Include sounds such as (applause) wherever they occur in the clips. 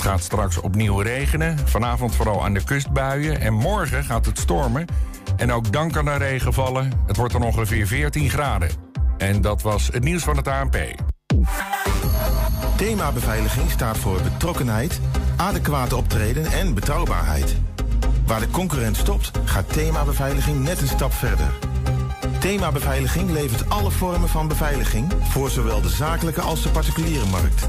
Het gaat straks opnieuw regenen. Vanavond vooral aan de kust buien. En morgen gaat het stormen. En ook dan kan er regen vallen. Het wordt dan ongeveer 14 graden. En dat was het nieuws van het ANP. Thema beveiliging staat voor betrokkenheid, adequate optreden en betrouwbaarheid. Waar de concurrent stopt, gaat thema beveiliging net een stap verder. Thema Beveiliging levert alle vormen van beveiliging voor zowel de zakelijke als de particuliere markt.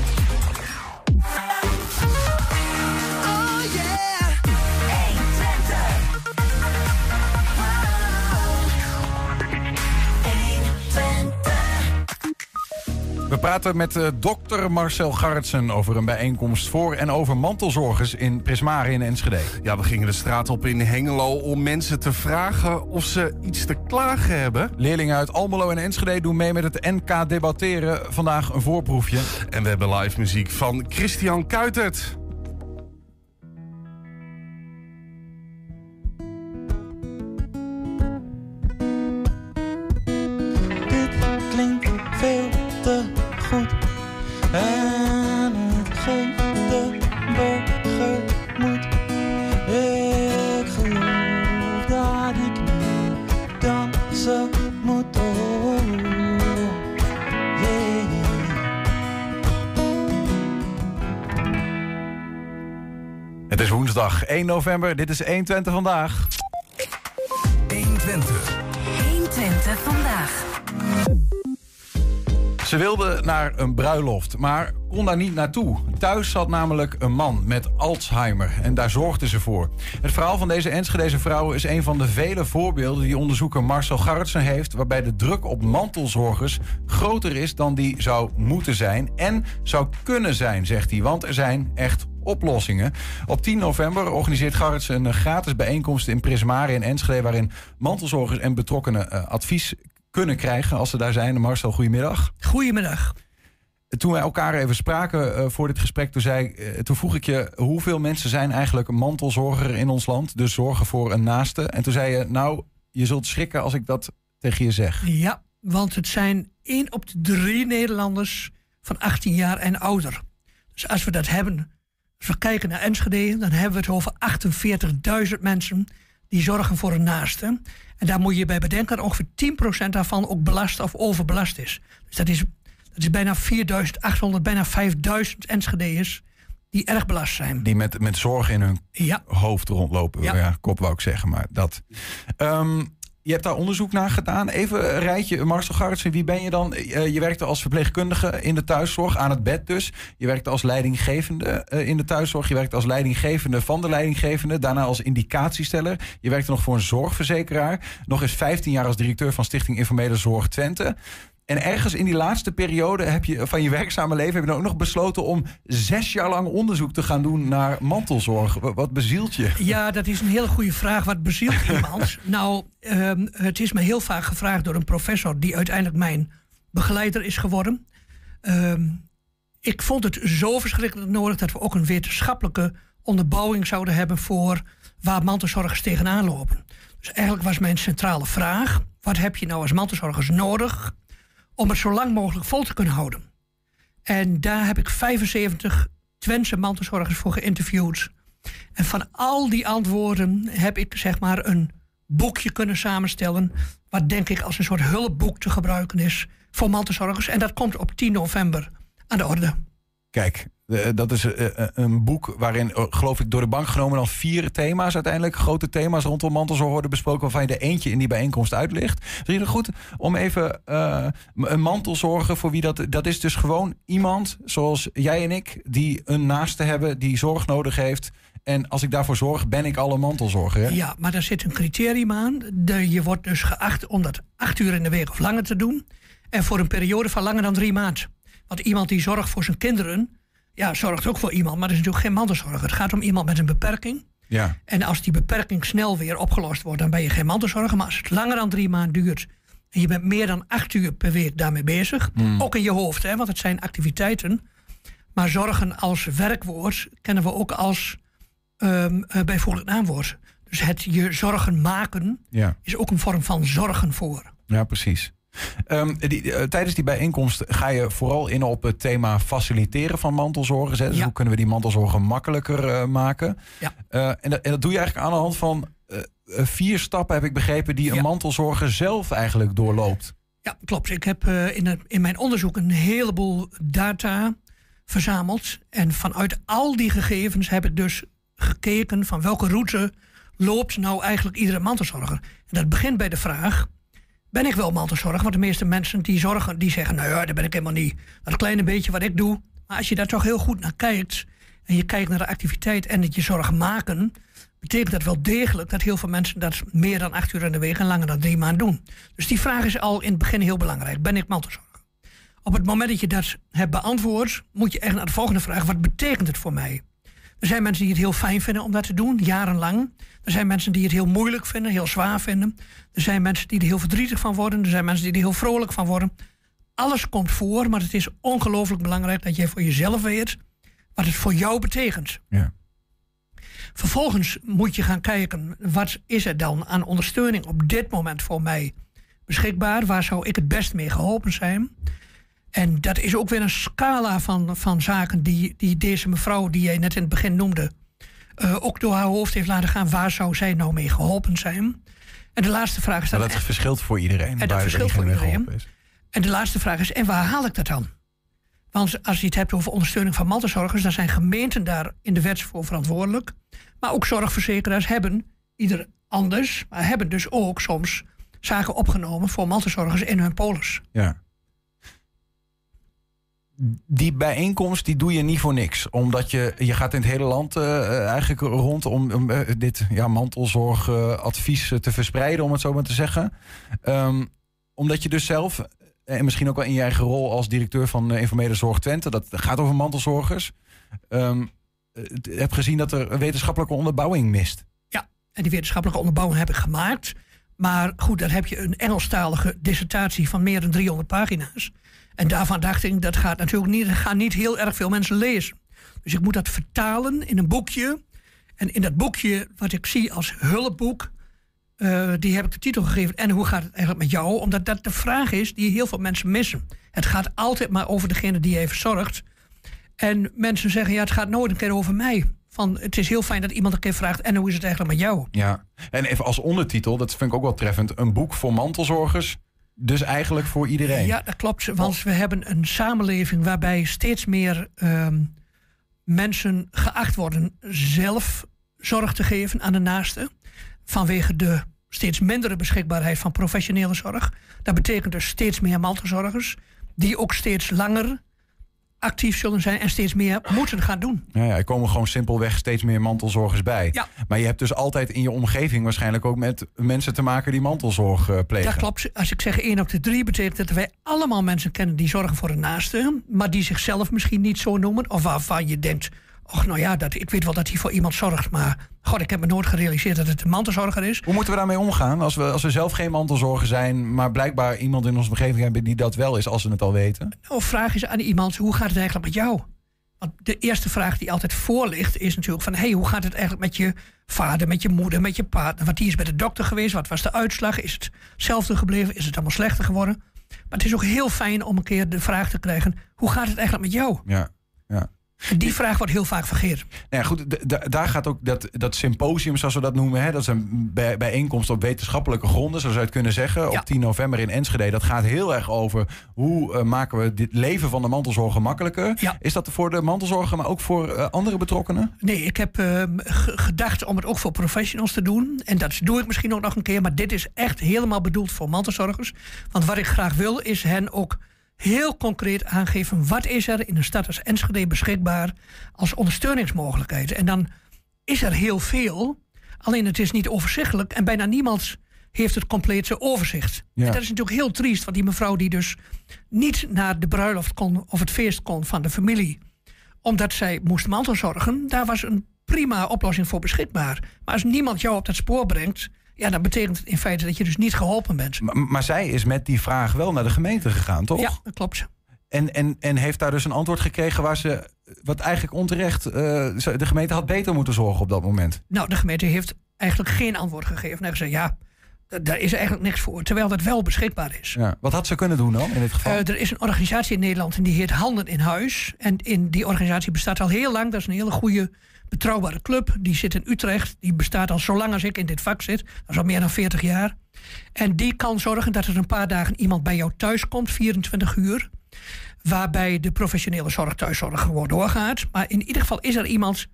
praten met uh, dokter Marcel Garretsen over een bijeenkomst voor en over mantelzorgers in Prismare in Enschede. Ja, we gingen de straat op in Hengelo om mensen te vragen of ze iets te klagen hebben. Leerlingen uit Almelo en Enschede doen mee met het NK Debatteren. Vandaag een voorproefje. En we hebben live muziek van Christian Kuitert. 1 november. Dit is 120 vandaag. 120. 120 vandaag. Ze wilde naar een bruiloft, maar kon daar niet naartoe. Thuis zat namelijk een man met Alzheimer en daar zorgde ze voor. Het verhaal van deze Enschedeze vrouw is een van de vele voorbeelden die onderzoeker Marcel Garretsen heeft, waarbij de druk op mantelzorgers groter is dan die zou moeten zijn en zou kunnen zijn, zegt hij. Want er zijn echt oplossingen. Op 10 november organiseert Garrits een gratis bijeenkomst in Prismare in Enschede... waarin mantelzorgers en betrokkenen uh, advies kunnen krijgen als ze daar zijn. Marcel, goedemiddag. Goedemiddag. Toen wij elkaar even spraken uh, voor dit gesprek, toen, zei, toen vroeg ik je... hoeveel mensen zijn eigenlijk mantelzorger in ons land? Dus zorgen voor een naaste. En toen zei je, nou, je zult schrikken als ik dat tegen je zeg. Ja, want het zijn één op de drie Nederlanders van 18 jaar en ouder. Dus als we dat hebben als we kijken naar Enschede, dan hebben we het over 48.000 mensen die zorgen voor een naaste. En daar moet je bij bedenken dat ongeveer 10% daarvan ook belast of overbelast is. Dus dat is, dat is bijna 4.800, bijna 5.000 Enschedeërs die erg belast zijn. Die met, met zorg in hun ja. hoofd rondlopen. Ja. ja. kop wou ik zeggen, maar dat. Um, je hebt daar onderzoek naar gedaan. Even een rijtje, Marcel Garretsen, wie ben je dan? je werkte als verpleegkundige in de thuiszorg, aan het bed dus. Je werkte als leidinggevende in de thuiszorg. Je werkte als leidinggevende van de leidinggevende. Daarna als indicatiesteller. Je werkte nog voor een zorgverzekeraar. Nog eens 15 jaar als directeur van Stichting Informele Zorg Twente. En ergens in die laatste periode heb je, van je werkzame leven heb je dan ook nog besloten om zes jaar lang onderzoek te gaan doen naar mantelzorg. Wat bezielt je? Ja, dat is een hele goede vraag. Wat bezielt (laughs) iemand? nou, um, het is me heel vaak gevraagd door een professor die uiteindelijk mijn begeleider is geworden. Um, ik vond het zo verschrikkelijk nodig dat we ook een wetenschappelijke onderbouwing zouden hebben voor waar mantelzorgers tegenaan lopen. Dus eigenlijk was mijn centrale vraag: wat heb je nou als mantelzorgers nodig om het zo lang mogelijk vol te kunnen houden. En daar heb ik 75 Twentse mantelzorgers voor geïnterviewd. En van al die antwoorden heb ik zeg maar een boekje kunnen samenstellen. Wat denk ik als een soort hulpboek te gebruiken is voor mantelzorgers. En dat komt op 10 november aan de orde. Kijk, dat is een boek waarin, geloof ik, door de bank genomen dan vier thema's uiteindelijk, grote thema's rondom mantelzorg worden besproken, waarvan je er eentje in die bijeenkomst uitlicht. Is het goed om even een mantelzorger voor wie dat, dat is dus gewoon iemand zoals jij en ik, die een naaste hebben, die zorg nodig heeft. En als ik daarvoor zorg, ben ik al een mantelzorger. Ja, maar daar zit een criterium aan. Je wordt dus geacht om dat acht uur in de week of langer te doen. En voor een periode van langer dan drie maanden. Want iemand die zorgt voor zijn kinderen, ja, zorgt ook voor iemand, maar dat is natuurlijk geen mantelzorger. Het gaat om iemand met een beperking. Ja. En als die beperking snel weer opgelost wordt, dan ben je geen mantelzorger. Maar als het langer dan drie maanden duurt en je bent meer dan acht uur per week daarmee bezig, Hmm. ook in je hoofd, hè, want het zijn activiteiten Maar zorgen als werkwoord kennen we ook als um, bijvoorbeeld naamwoord. Dus het je zorgen maken Ja. is ook een vorm van zorgen voor. Ja, precies. Ehm, die, eh, tijdens die bijeenkomst ga je vooral in op het thema faciliteren van mantelzorgers. Hè? Dus Ja. hoe kunnen we die mantelzorgen makkelijker eh, maken? Ja. Eh, en, dat, en dat doe je eigenlijk aan de hand van vier stappen, heb ik begrepen, die een Ja. mantelzorger zelf eigenlijk doorloopt. Ja, klopt. Ik heb in, in mijn onderzoek een heleboel data verzameld. En vanuit al die gegevens heb ik dus gekeken van welke route loopt nou eigenlijk iedere mantelzorger. En dat begint bij de vraag, ben ik wel mantelzorger? Want de meeste mensen die zorgen, die zeggen, nou ja, dat ben ik helemaal niet. Dat kleine beetje wat ik doe. Maar als je daar toch heel goed naar kijkt en je kijkt naar de activiteit en het je zorgen maken, betekent dat wel degelijk dat heel veel mensen dat meer dan acht uur in de week en langer dan drie maanden doen. Dus die vraag is al in het begin heel belangrijk. Ben ik mantelzorger? Op het moment dat je dat hebt beantwoord, moet je echt naar de volgende vraag: wat betekent het voor mij? Er zijn mensen die het heel fijn vinden om dat te doen, jarenlang. Er zijn mensen die het heel moeilijk vinden, heel zwaar vinden. Er zijn mensen die er heel verdrietig van worden. Er zijn mensen die er heel vrolijk van worden. Alles komt voor, maar het is ongelooflijk belangrijk dat jij voor jezelf weet wat het voor jou betekent. Ja. Vervolgens moet je gaan kijken, wat is er dan aan ondersteuning op dit moment voor mij beschikbaar? Waar zou ik het best mee geholpen zijn? En dat is ook weer een scala van, van zaken die, die deze mevrouw, die jij net in het begin noemde, eh, ook door haar hoofd heeft laten gaan. Waar zou zij nou mee geholpen zijn? En de laatste vraag is dan, Maar dat verschilt voor iedereen. dat waar verschilt voor iedereen. en de laatste vraag is, en waar haal ik dat dan? Want als je het hebt over ondersteuning van mantelzorgers, dan zijn gemeenten daar in de wet voor verantwoordelijk. Maar ook zorgverzekeraars hebben, ieder anders, maar hebben dus ook soms zaken opgenomen voor mantelzorgers in hun polis. Ja. Die bijeenkomst die doe je niet voor niks. Omdat je, je gaat in het hele land eh, eigenlijk rond om, eh, dit ja, mantelzorgadvies te verspreiden, om het zo maar te zeggen. Ehm, omdat je dus zelf, en misschien ook wel in je eigen rol als directeur van Informele Zorg Twente, dat gaat over mantelzorgers, ehm, eh, heb gezien dat er wetenschappelijke onderbouwing mist. En die wetenschappelijke onderbouwing heb ik gemaakt. Maar goed, dan heb je een Engelstalige dissertatie van meer dan 300 pagina's. En daarvan dacht ik, dat gaat natuurlijk niet, gaan niet heel erg veel mensen lezen. Dus ik moet dat vertalen in een boekje. En in dat boekje, wat ik zie als hulpboek, eh, die heb ik de titel gegeven. En hoe gaat het eigenlijk met jou? Omdat dat de vraag is die heel veel mensen missen. Het gaat altijd maar over degene die je zorgt. En mensen zeggen, ja, het gaat nooit een keer over mij. Van, het is heel fijn dat iemand een keer vraagt, en hoe is het eigenlijk met jou? Ja, en even als ondertitel, dat vind ik ook wel treffend, een boek voor mantelzorgers. Dus eigenlijk voor iedereen. Ja, dat klopt. Want we hebben een samenleving waarbij steeds meer ehm, mensen geacht worden zelf zorg te geven aan de naaste. Vanwege de steeds mindere beschikbaarheid van professionele zorg. Dat betekent dus steeds meer mantelzorgers. Die ook steeds langer actief zullen zijn en steeds meer moeten gaan doen. Ja, ja, er komen gewoon simpelweg steeds meer mantelzorgers bij. Ja. Maar je hebt dus altijd in je omgeving waarschijnlijk ook met mensen te maken die mantelzorg eh, plegen. Dat klopt. Als ik zeg 1 op de 3, betekent dat wij allemaal mensen kennen die zorgen voor een naaste. Maar die zichzelf misschien niet zo noemen. Of waarvan je denkt, och nou ja, dat, ik weet wel dat hij voor iemand zorgt. Maar god, ik heb me nooit gerealiseerd dat het een mantelzorger is. Hoe moeten we daarmee omgaan als we, als we zelf geen mantelzorger zijn, maar blijkbaar iemand in onze omgeving hebben die dat wel is, als ze het al weten? Nou, vraag eens aan iemand, hoe gaat het eigenlijk met jou? Want de eerste vraag die altijd voor ligt is natuurlijk van... hey, hoe gaat het eigenlijk met je vader, met je moeder, met je partner? Want die is bij de dokter geweest, wat was de uitslag? Is het hetzelfde gebleven? Is het allemaal slechter geworden? Maar het is ook heel fijn om een keer de vraag te krijgen... hoe gaat het eigenlijk met jou? Ja. ja. Die vraag wordt heel vaak vergeten. Nou ja, goed, daar gaat ook dat, dat symposium, zoals we dat noemen, hè, dat is een bij, bijeenkomst op wetenschappelijke gronden, zoals je het kunnen zeggen, Ja. op 10 november in Enschede. Dat gaat heel erg over hoe eh, maken we dit leven van de mantelzorger makkelijker. Ja. Is dat voor de mantelzorger, maar ook voor eh, andere betrokkenen? Nee, ik heb eh, ge- gedacht om het ook voor professionals te doen. En dat doe ik misschien ook nog een keer. Maar dit is echt helemaal bedoeld voor mantelzorgers. Want wat ik graag wil, is hen ook heel concreet aangeven... wat is er in de stad als Enschede beschikbaar als ondersteuningsmogelijkheid. En dan is er heel veel. Alleen het is niet overzichtelijk. En bijna niemand heeft het complete overzicht. Ja. En dat is natuurlijk heel triest. Want die mevrouw die dus niet naar de bruiloft kon... of het feest kon van de familie omdat zij moest mantelzorgen, daar was een prima oplossing voor beschikbaar. Maar als niemand jou op dat spoor brengt, ja, dan betekent in feite dat je dus niet geholpen bent. Maar, maar zij is met die vraag wel naar de gemeente gegaan, toch? Ja, dat klopt. En, en, en heeft daar dus een antwoord gekregen waar ze, wat eigenlijk onterecht, eh, de gemeente had beter moeten zorgen op dat moment. Nou, de gemeente heeft eigenlijk geen antwoord gegeven. En gezegd, ja, daar is eigenlijk niks voor. Terwijl dat wel beschikbaar is. Ja. Wat had ze kunnen doen dan in dit geval? Eh, er is een organisatie in Nederland en die heet Handen in Huis. En in die organisatie bestaat al heel lang. Dat is een hele goede, betrouwbare club. Die zit in Utrecht. Die bestaat al zo lang als ik in dit vak zit. Dat is al meer dan 40 jaar. En die kan zorgen dat er een paar dagen iemand bij jou thuis komt, 24 uur. Waarbij de professionele zorg thuiszorg gewoon doorgaat. Maar in ieder geval is er iemand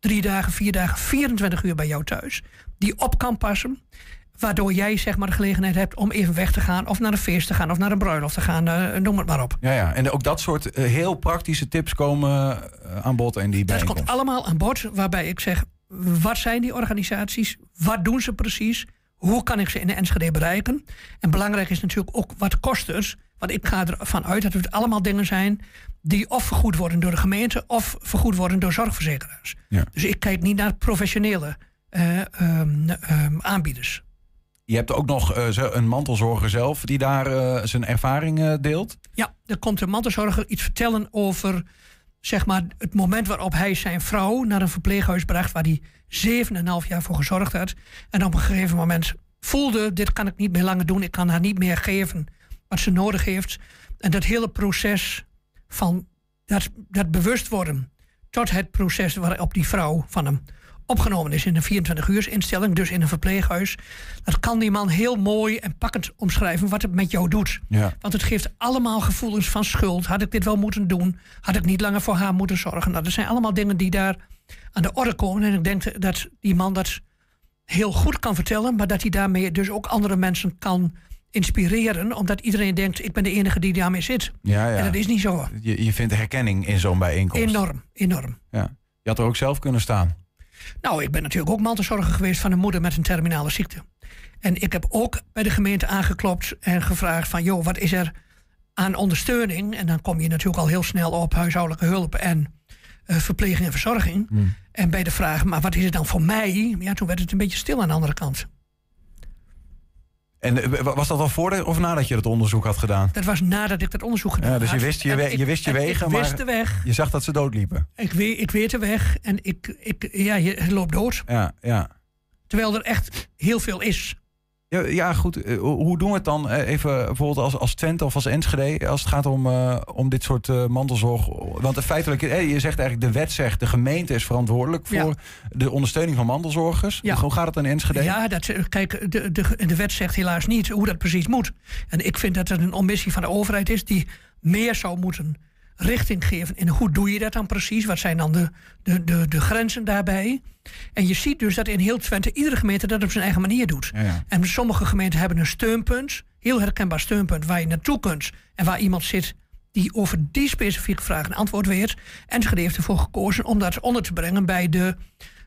drie dagen, vier dagen, 24 uur bij jou thuis. Die op kan passen. Waardoor jij zeg maar de gelegenheid hebt om even weg te gaan. Of naar een feest te gaan. Of naar een bruiloft te gaan. eh, noem het maar op. Ja, ja, en ook dat soort eh, heel praktische tips komen eh, aan bod en die Dat komt allemaal aan bod. Waarbij ik zeg, wat zijn die organisaties? Wat doen ze precies? Hoe kan ik ze in de Enschede bereiken? En belangrijk is natuurlijk ook, wat kost het? Want ik ga ervan uit dat het allemaal dingen zijn... die of vergoed worden door de gemeente... of vergoed worden door zorgverzekeraars. Ja. Dus ik kijk niet naar professionele eh, ehm, ehm, aanbieders. Je hebt ook nog eh, een mantelzorger zelf die daar eh, zijn ervaring eh, deelt. Ja, er komt een mantelzorger iets vertellen over zeg maar, het moment waarop hij zijn vrouw naar een verpleeghuis bracht waar hij 7,5 jaar voor gezorgd had. En op een gegeven moment voelde: dit kan ik niet meer langer doen, ik kan haar niet meer geven wat ze nodig heeft. En dat hele proces van dat, dat bewust worden tot het proces waarop die vrouw van hem opgenomen is in een 24 uur instelling, dus in een verpleeghuis. Dat kan die man heel mooi en pakkend omschrijven wat het met jou doet. Ja. Want het geeft allemaal gevoelens van schuld. Had ik dit wel moeten doen? Had ik niet langer voor haar moeten zorgen? Nou, dat zijn allemaal dingen die daar aan de orde komen. En ik denk dat die man dat heel goed kan vertellen, maar dat hij daarmee dus ook andere mensen kan inspireren, omdat iedereen denkt: ik ben de enige die daarmee zit. Ja, ja. En dat is niet zo. Je, je vindt herkenning in zo'n bijeenkomst. Enorm, enorm. Ja. Je had er ook zelf kunnen staan. Nou, ik ben natuurlijk ook mantelzorger geweest van een moeder met een terminale ziekte. En ik heb ook bij de gemeente aangeklopt en gevraagd van... joh, wat is er aan ondersteuning? En dan kom je natuurlijk al heel snel op huishoudelijke hulp en eh, verpleging en verzorging. En bij de vraag, maar wat is het dan voor mij? Ja, toen werd het een beetje stil aan de andere kant. En eh, was dat al voor of nadat je dat onderzoek had gedaan? Dat was nadat ik dat onderzoek gedaan Ja, dus je had. wist je En we- ik- je wist je en wegen, Ik maar- wist de weg. Je zag dat ze doodliepen. Ik weet, ik weet de weg. En ik, ik, ja, je het loopt dood. Ja, ja. Terwijl er echt heel veel is. Ja, ja goed. Eh, Hoe doen we het dan eh, even bijvoorbeeld als, als Twente of als Enschede... als het gaat om, eh, om dit soort mantelzorg? Want feitelijk, je zegt eigenlijk de wet zegt... de gemeente is verantwoordelijk voor Ja. de ondersteuning van mantelzorgers. Ja. Hoe gaat het dan in Enschede? Ja, dat, kijk, de, de, de wet zegt helaas niet hoe dat precies moet. En ik vind dat het een omissie van de overheid is die meer zou moeten richting geven. En hoe doe je dat dan precies? Wat zijn dan de, de, de, de grenzen daarbij? En je ziet dus dat in heel Twente iedere gemeente dat op zijn eigen manier doet. Ja, ja. En sommige gemeenten hebben een steunpunt, heel herkenbaar steunpunt, waar je naartoe kunt. En waar iemand zit die over die specifieke vraag een antwoord weet. Enschede heeft ervoor gekozen om dat onder te brengen bij de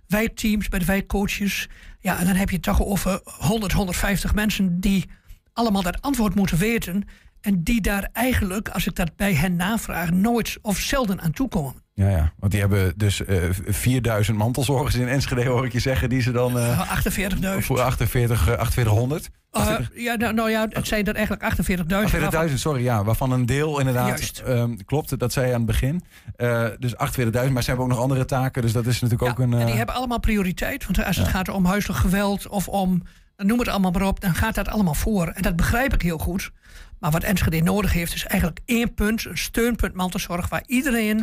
wijkteams, bij de wijkcoaches. Ja, en dan heb je het toch over 100, 150 mensen die allemaal dat antwoord moeten weten. En die daar eigenlijk, als ik dat bij hen navraag, nooit of zelden aan toekomen. Ja, ja. Want die hebben dus eh, 4000 mantelzorgers in Enschede, hoor ik je zeggen... die ze dan eh, Uh, 48.000. voor 48, eh, 4800... Uh, ja, nou, nou ja, het zijn er eigenlijk 48.000. waarvan- 48.000, sorry, ja. Waarvan een deel inderdaad Juist. ehm, klopt. Dat zei je aan het begin. Eh, dus 48.000, maar ze hebben ook nog andere taken. Dus dat is natuurlijk ook een... En die eh, hebben allemaal prioriteit. Want als het gaat om huiselijk geweld of om, noem het allemaal maar op, dan gaat dat allemaal voor. En dat begrijp ik heel goed. Maar wat Enschede nodig heeft, is eigenlijk één punt, een steunpunt mantelzorg, waar iedereen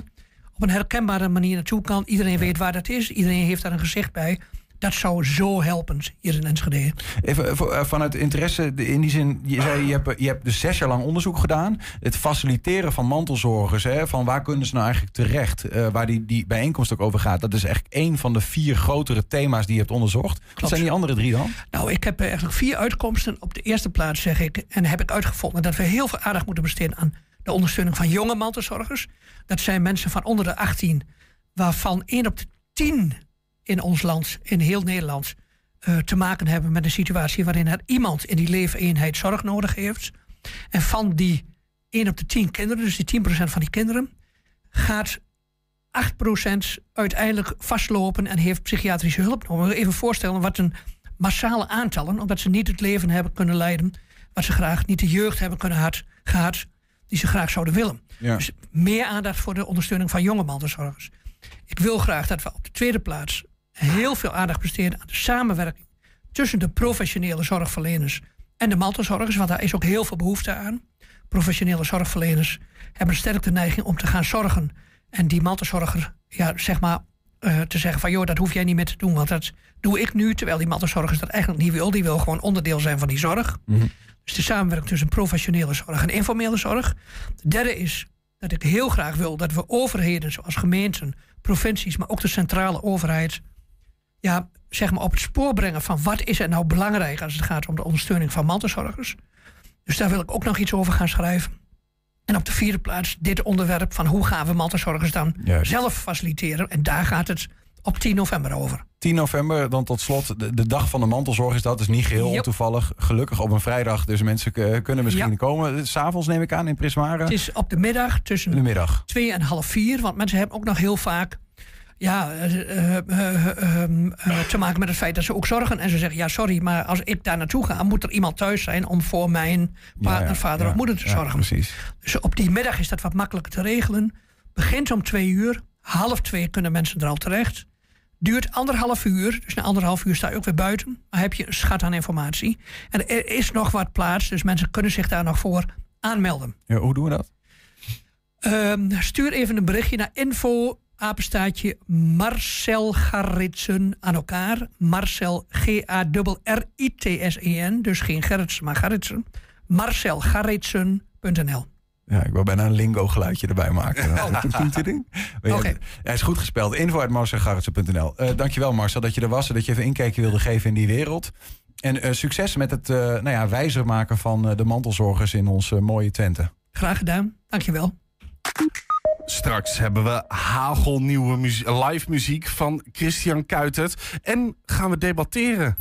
op een herkenbare manier naartoe kan. Iedereen weet waar dat is, iedereen heeft daar een gezicht bij. Dat zou zo helpen hier in Enschede. Even voor- eh, vanuit interesse, in die zin, je zei, je hebt, je hebt dus zes jaar lang onderzoek gedaan. Het faciliteren van mantelzorgers, hè, van waar kunnen ze nou eigenlijk terecht, eh, waar die, die bijeenkomst ook over gaat. Dat is eigenlijk één van de vier grotere thema's die je hebt onderzocht. Wat zijn die andere drie dan? Nou, ik heb eigenlijk vier uitkomsten. Op de eerste plaats zeg ik, en heb ik uitgevonden dat we heel veel aandacht moeten besteden aan de ondersteuning van jonge mantelzorgers. Dat zijn mensen van onder de 18, waarvan 1 op de 10 in ons land, in heel Nederland, eh, te maken hebben met een situatie waarin er iemand in die leefeenheid zorg nodig heeft. En van die 1 op de 10 kinderen, dus die 10% van die kinderen, gaat 8% uiteindelijk vastlopen en heeft psychiatrische hulp nodig. Even voorstellen wat een massale aantallen, omdat ze niet het leven hebben kunnen leiden wat ze graag, niet de jeugd hebben kunnen had, gehad die ze graag zouden willen. Ja. Dus meer aandacht voor de ondersteuning van jonge mantelzorgers. Ik wil graag dat we op de tweede plaats heel veel aandacht besteden aan de samenwerking tussen de professionele zorgverleners en de mantelzorgers, want daar is ook heel veel behoefte aan. Professionele zorgverleners hebben sterk de neiging om te gaan zorgen en die mantelzorger, ja, zeg maar, eh, te zeggen van joh, dat hoef jij niet meer te doen, want dat doe ik nu, terwijl die mantelzorgers dat eigenlijk niet wil. Die wil gewoon onderdeel zijn van die zorg. Dus de samenwerking tussen professionele zorg en informele zorg. De derde is dat ik heel graag wil dat we overheden zoals gemeenten, provincies, maar ook de centrale overheid, ja, zeg maar op het spoor brengen van wat is er nou belangrijk als het gaat om de ondersteuning van mantelzorgers. Dus daar wil ik ook nog iets over gaan schrijven. En op de vierde plaats dit onderwerp van hoe gaan we mantelzorgers dan Juist. zelf faciliteren. En daar gaat het op 10 november over. 10 november, dan tot slot. De, de dag van de mantelzorg is dat. is niet geheel Yep. toevallig. Gelukkig op een vrijdag. Dus mensen kunnen misschien Ja. komen. S'avonds neem ik aan in Prismare. Het is op de middag tussen de middag. twee en half vier. Want mensen hebben ook nog heel vaak ja, eh, eh, eh, eh, eh, te maken met het feit dat ze ook zorgen. En ze zeggen, ja sorry, maar als ik daar naartoe ga... moet er iemand thuis zijn om voor mijn partner, Ja, ja, vader ja. of moeder te Ja, zorgen. precies. Dus op die middag is dat wat makkelijker te regelen. Begint om twee uur. Half twee kunnen mensen er al terecht. Duurt anderhalf uur. Dus na anderhalf uur sta je ook weer buiten. Maar heb je een schat aan informatie. En er is nog wat plaats. Dus mensen kunnen zich daar nog voor aanmelden. Ja, hoe doen we dat? Ehm, stuur even een berichtje naar info apenstaatje Marcel Garritsen aan elkaar. Marcel G-A-R-R-I-T-S-E-N. Dus geen Gerritsen, maar Garritsen. marcelgarritsen.nl Ja, ik wil bijna een lingo geluidje erbij maken. (laughs) Oké. Hij is goed gespeld. Info uit. Eh dankjewel Marcel dat je er was en dat je even inkijkje wilde geven in die wereld. En eh, succes met het eh, nou ja, wijzer maken van de mantelzorgers in ons eh, mooie Twente. Graag gedaan. Dankjewel. Straks hebben we hagelnieuwe muzie- live muziek van Christian Kuitert. En gaan we debatteren.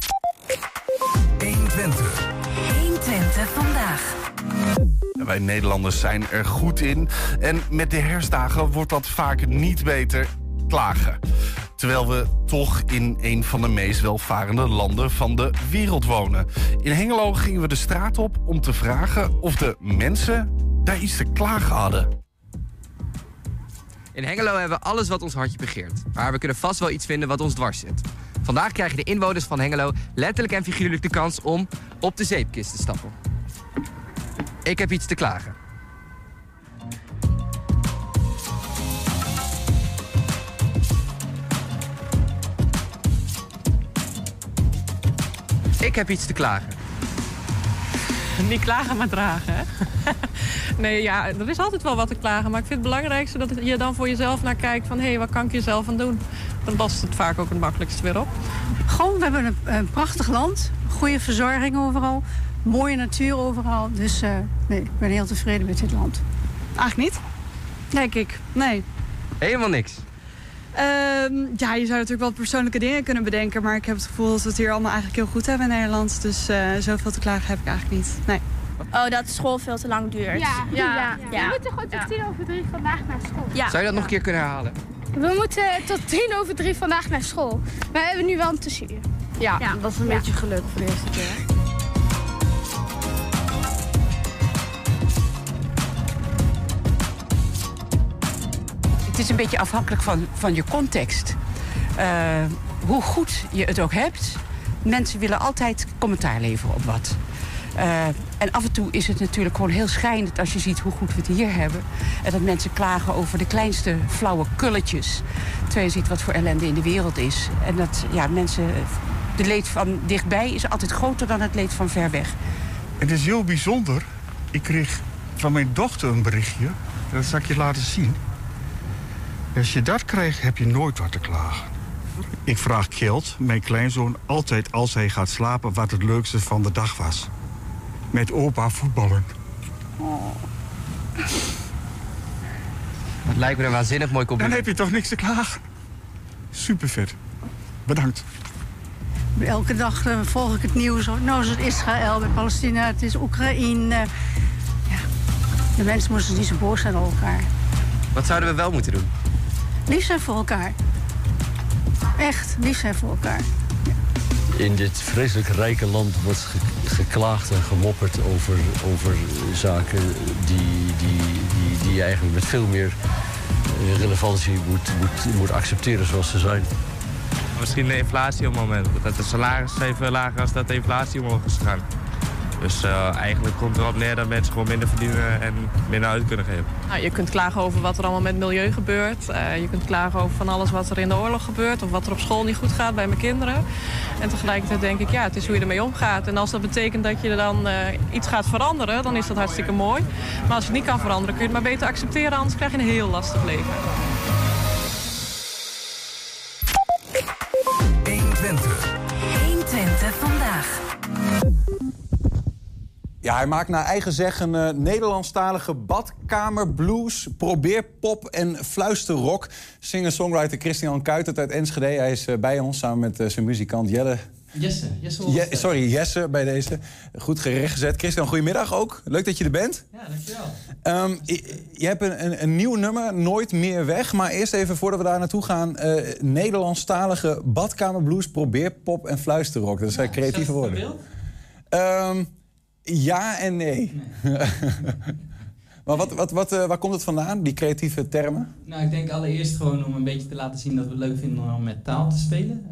120 vandaag. Wij Nederlanders zijn er goed in. En met de herfstdagen wordt dat vaak niet beter klagen. Terwijl we toch in een van de meest welvarende landen van de wereld wonen. In Hengelo gingen we de straat op om te vragen of de mensen daar iets te klagen hadden. In Hengelo hebben we alles wat ons hartje begeert. Maar we kunnen vast wel iets vinden wat ons dwars zit. Vandaag krijgen de inwoners van Hengelo letterlijk en figuurlijk de kans om op de zeepkist te stappen. Ik heb iets te klagen. Ik heb iets te klagen. (laughs) Niet klagen, maar dragen. Hè? (laughs) nee, ja, er is altijd wel wat te klagen. Maar ik vind het belangrijkste dat je dan voor jezelf naar kijkt van... hé, hey, wat kan ik jezelf aan doen? Dan lost het vaak ook het makkelijkst weer op. Gewoon, we hebben een, een prachtig land. Goede verzorging overal. Mooie natuur overal. Dus eh, nee, ik ben heel tevreden met dit land. Eigenlijk niet, denk ik. Nee. Helemaal niks. Ehm, ja, je zou natuurlijk wel persoonlijke dingen kunnen bedenken. Maar ik heb het gevoel dat we het hier allemaal eigenlijk heel goed hebben in Nederland. Dus eh, zoveel te klagen heb ik eigenlijk niet. Nee. Oh, dat de school veel te lang duurt. Ja, ja, ja. We moeten gewoon tot tien over drie vandaag naar school. Ja. Zou je dat nog een keer kunnen herhalen? We moeten tot tien over drie vandaag naar school. We hebben nu wel een tussenuur. Ja, dat is een beetje geluk voor de eerste keer. Het is een beetje afhankelijk van, van je context. Eh, hoe goed je het ook hebt, mensen willen altijd commentaar leveren op wat. Eh, en af en toe is het natuurlijk gewoon heel schrijnend als je ziet hoe goed we het hier hebben. En dat mensen klagen over de kleinste flauwe kulletjes. Terwijl je ziet wat voor ellende in de wereld is. En dat ja, mensen. De leed van dichtbij is altijd groter dan het leed van ver weg. Het is heel bijzonder. Ik kreeg van mijn dochter een berichtje. Dat zal ik je laten zien. Als je dat krijgt, heb je nooit wat te klagen. Ik vraag Kjeld, mijn kleinzoon, altijd als hij gaat slapen... wat het leukste van de dag was. Met opa voetballen. Dat lijkt me een waanzinnig mooi Dan compliment. heb je toch niks te klagen? Super vet. Bedankt. Elke dag eh, volg ik het nieuws. Nou is het Israël met Palestina, het is Oekraïne. ja. De mensen moesten niet zo boos zijn op elkaar. Wat zouden we wel moeten doen? Lief zijn voor elkaar. Echt, lief zijn voor elkaar. in dit vreselijk rijke land wordt geklaagd en gemopperd over, over zaken die, die, die, die je eigenlijk met veel meer eh, relevantie moet, moet, moet accepteren zoals ze zijn. Misschien de inflatie op het moment. Dat de salaris even lager als dat de inflatie omhoog is gegaan. Dus uh, eigenlijk komt erop neer dat mensen gewoon minder verdienen en minder uit kunnen geven. Nou, je kunt klagen over wat er allemaal met milieu gebeurt. Uh, je kunt klagen over van alles wat er in de oorlog gebeurt... of wat er op school niet goed gaat bij mijn kinderen. En tegelijkertijd denk ik, ja, het is hoe je ermee omgaat. En als dat betekent dat je dan uh, iets gaat veranderen... dan is dat hartstikke mooi. Maar als je het niet kan veranderen, kun je het maar beter accepteren... anders krijg je een heel lastig leven. Ja, hij maakt naar eigen zeggen uh, Nederlandstalige badkamer, blues, probeerpop en fluisterrock. Singer-songwriter Christian Kuitert uit Enschede. Hij is uh, bij ons samen met uh, zijn muzikant Jelle. Jesse. Jesse Je, sorry, Jesse bij deze. Goed gerechtgezet. Christian, goedemiddag ook. Leuk dat je er bent. Ja, dankjewel. Um, je, je hebt een, een, een, nieuw nummer, Nooit meer weg. Maar eerst even, voordat we daar naartoe gaan... Nederlandstalige badkamer, blues, probeerpop en fluisterrock. Dat zijn ja, creatieve woorden. Um, ja en nee. nee. (laughs) maar wat, wat, wat, uh, waar komt het vandaan, die creatieve termen? Nou, ik denk allereerst gewoon om een beetje te laten zien dat we het leuk vinden om met taal te spelen.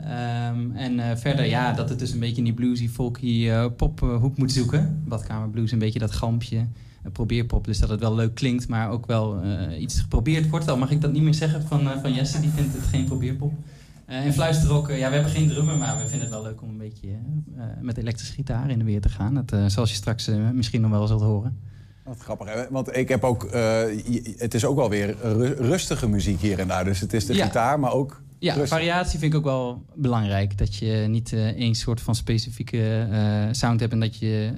Um, en uh, verder, ja, dat het dus een beetje in die bluesy, folky uh, pophoek moet zoeken. Badkamer blues, een beetje dat gampje. probeerpop, dus dat het wel leuk klinkt, maar ook wel iets geprobeerd wordt. Al mag ik dat niet meer zeggen van, van Jesse, die vindt het geen probeerpop. Uh, en fluisterrock, ja, we hebben geen drummer, maar we vinden het wel leuk om een beetje uh, met elektrische gitaar in de weer te gaan. Dat, uh, zoals je straks misschien nog wel zult horen. Wat grappig, hè? want ik heb ook, het is ook wel weer rustige muziek hier en daar. Dus het is de ja. gitaar, maar ook. Ja, rustig. variatie vind ik ook wel belangrijk. Dat je niet één soort van specifieke sound hebt en dat je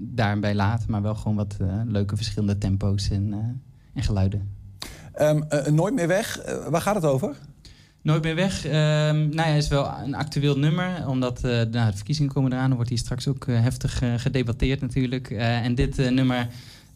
daarbij laat, maar wel gewoon wat leuke verschillende tempo's en, en geluiden. Um, nooit meer weg, waar gaat het over? Nooit meer weg. Uh, nou ja, is wel een actueel nummer. Omdat uh, de verkiezingen komen eraan. Dan wordt hier straks ook uh, heftig uh, gedebatteerd natuurlijk. en dit nummer...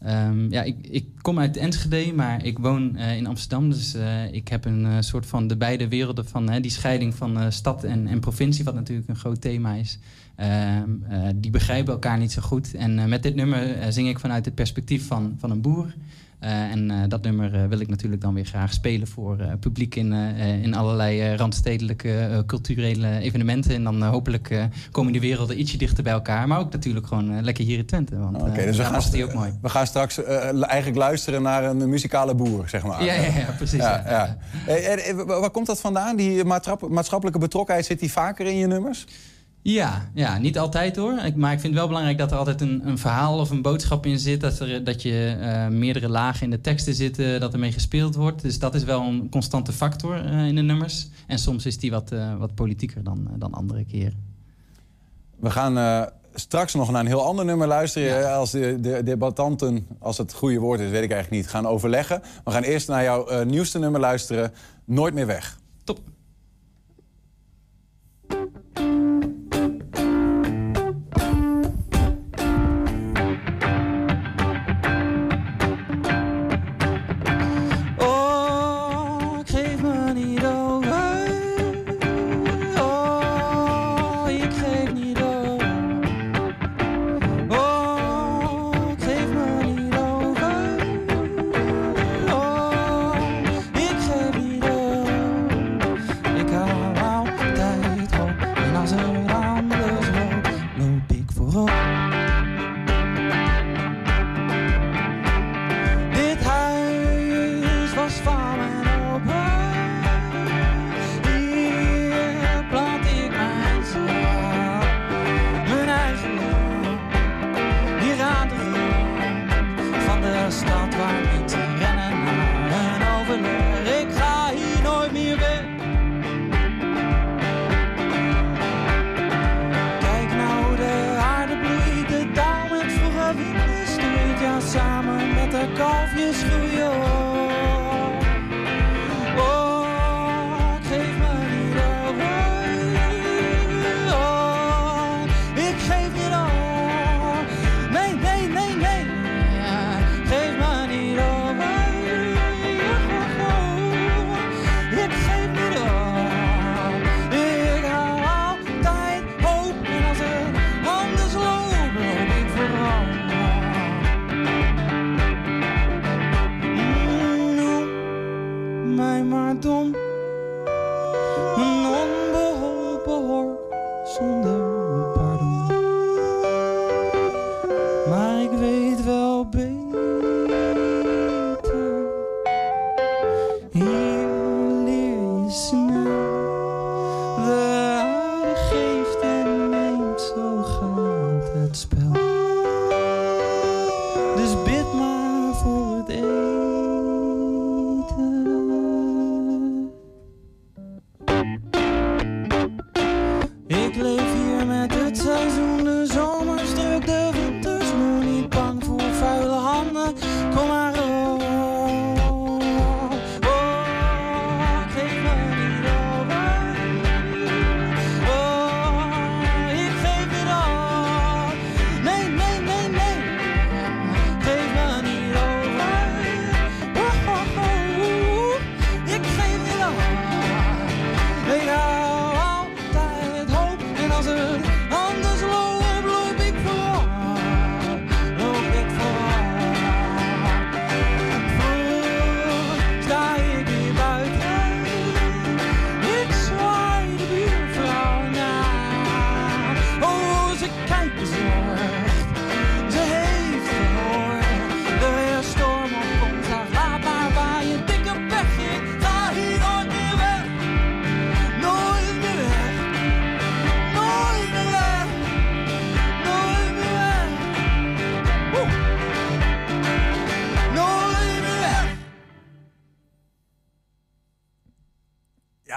Um, ja, ik, ik, kom uit Enschede, maar ik woon in Amsterdam. Dus ik heb een soort van de beide werelden van die scheiding van stad en, en, provincie... wat natuurlijk een groot thema is. Ehm, die begrijpen elkaar niet zo goed. En met dit nummer zing ik vanuit het perspectief van, van een boer... Uh, en uh, dat nummer uh, wil ik natuurlijk dan weer graag spelen voor publiek in, in allerlei randstedelijke culturele evenementen. En dan hopelijk komen die werelden ietsje dichter bij elkaar. Maar ook natuurlijk gewoon lekker hier in Twente. Want okay, dus we gaan, die ook mooi. we gaan straks eigenlijk luisteren naar een muzikale boer, zeg maar. Ja, ja, ja (laughs) precies. Ja, ja. ja. waar komt dat vandaan? Die maatschappelijke betrokkenheid, zit die vaker in je nummers? Ja, ja, niet altijd hoor. Ik, maar ik vind het wel belangrijk dat er altijd een, een verhaal of een boodschap in zit. Dat, er, dat je uh, meerdere lagen in de teksten zitten, dat ermee gespeeld wordt. Dus dat is wel een constante factor uh, in de nummers. En soms is die wat, uh, wat politieker dan, dan andere keren. We gaan straks nog naar een heel ander nummer luisteren. Ja. Als de, de debattanten, als het goede woord is, weet ik eigenlijk niet, gaan overleggen. We gaan eerst naar jouw nieuwste nummer luisteren. Nooit meer weg. Top.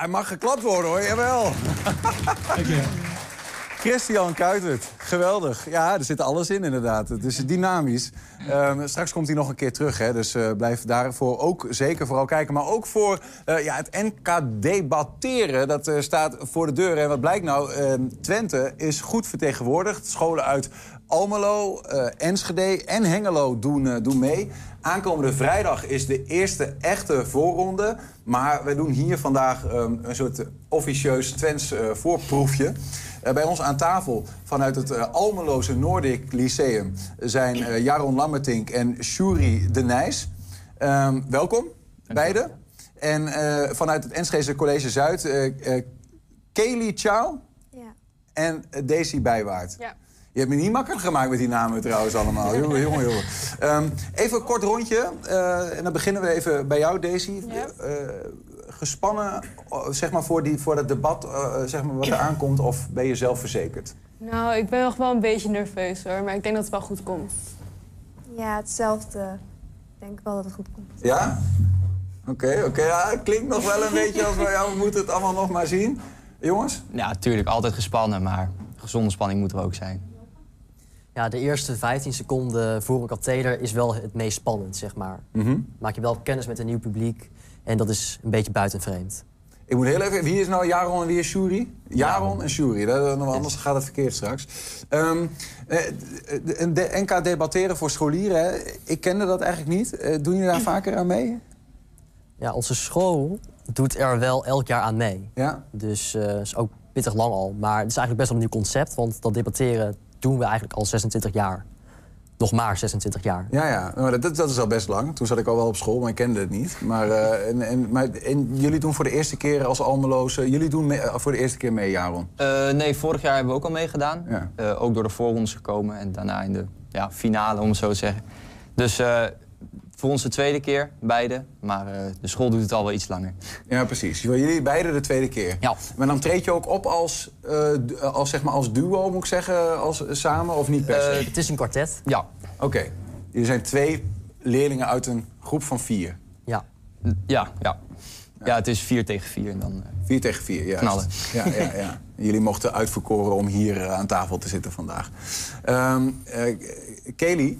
Mag geklapt worden hoor, jawel. Christian Kuitert, geweldig. Ja, er zit alles in inderdaad. Het is dynamisch. Ehm, straks komt hij nog een keer terug, hè, dus eh, blijf daarvoor ook zeker vooral kijken. Maar ook voor eh, ja, het NK debatteren, dat eh, staat voor de deur. En wat blijkt nou, ehm, Twente is goed vertegenwoordigd. Scholen uit Almelo, eh, Enschede en Hengelo doen, eh, doen mee. Aankomende vrijdag is de eerste echte voorronde. Maar we doen hier vandaag ehm, een soort officieus Twents eh, voorproefje. Eh, bij ons aan tafel vanuit het eh, Almeloze Noordic Lyceum zijn eh, Jaron Lammertink en Shuri de Nijs. Ehm, welkom, beiden. En eh, vanuit het Enschede College Zuid, eh eh Kelly Chow en eh, Daisy Bijwaard. Ja. Je hebt me niet makkelijk gemaakt met die namen trouwens allemaal. jongen, (laughs) jongen, jongen. Ehm, even een kort rondje. eh, en dan beginnen we even bij jou, Daisy. Eh, gespannen eh, zeg maar, voor, die, voor dat debat eh, zeg maar, wat er aankomt? Of ben je zelfverzekerd? Nou, ik ben nog wel een beetje nerveus hoor, maar ik denk dat het wel goed komt. Ja, hetzelfde. Ik denk wel dat het goed komt. Ja? Oké, oké. ja, het klinkt nog wel een beetje als... Ja, we moeten het allemaal nog maar zien. Jongens? Ja, natuurlijk. Altijd gespannen, maar gezonde spanning moet er ook zijn. Ja, de eerste 15 seconden voor een katheder is wel het meest spannend, zeg maar. Mhm. Maak je wel kennis met een nieuw publiek en dat is een beetje buitenvreemd. Ik moet heel even... Wie is nou Jaron en wie is Shuri? Jaron en Shuri. Anders gaat het verkeerd straks. Eh, de- de- NK debatteren voor scholieren, ik kende dat eigenlijk niet. Eh, doen jullie daar vaker aan mee? Ja, onze school doet er wel elk jaar aan mee. Ja. Dus eh is ook pittig lang al. Maar het is eigenlijk best wel een nieuw concept, want dat debatteren doen we eigenlijk al 26 jaar. Nog maar 26 jaar. Ja, ja. Nou, dat, dat is al best lang. Toen zat ik al wel op school, maar ik kende het niet. Maar, eh, en, en, maar en jullie doen voor de eerste keer als Almeloze... Jullie doen mee- eh, voor de eerste keer mee, Jaron? Eh, nee, vorig jaar hebben we ook al meegedaan. Ja. Eh, ook door de voorrondes gekomen en daarna in de ja, finale, om het zo te zeggen. Dus eh, voor ons de tweede keer, beide. Maar eh, de school doet het al wel iets langer. Ja, precies. Jullie beide de tweede keer. Ja. Maar dan treed je ook op als, eh, du- als, zeg maar als duo, moet ik zeggen, als, samen of niet per se? het is een kwartet. Ja. Oké. Jullie zijn twee leerlingen uit een groep van vier. Ja. Ja, ja. Ja, het is vier tegen vier en dan... eh, Vier tegen vier, ja. Knallen. Ja, ja, ja. (laughs) Jullie mochten uitverkoren om hier eh, aan tafel te zitten vandaag. Ehm eh, Kelly,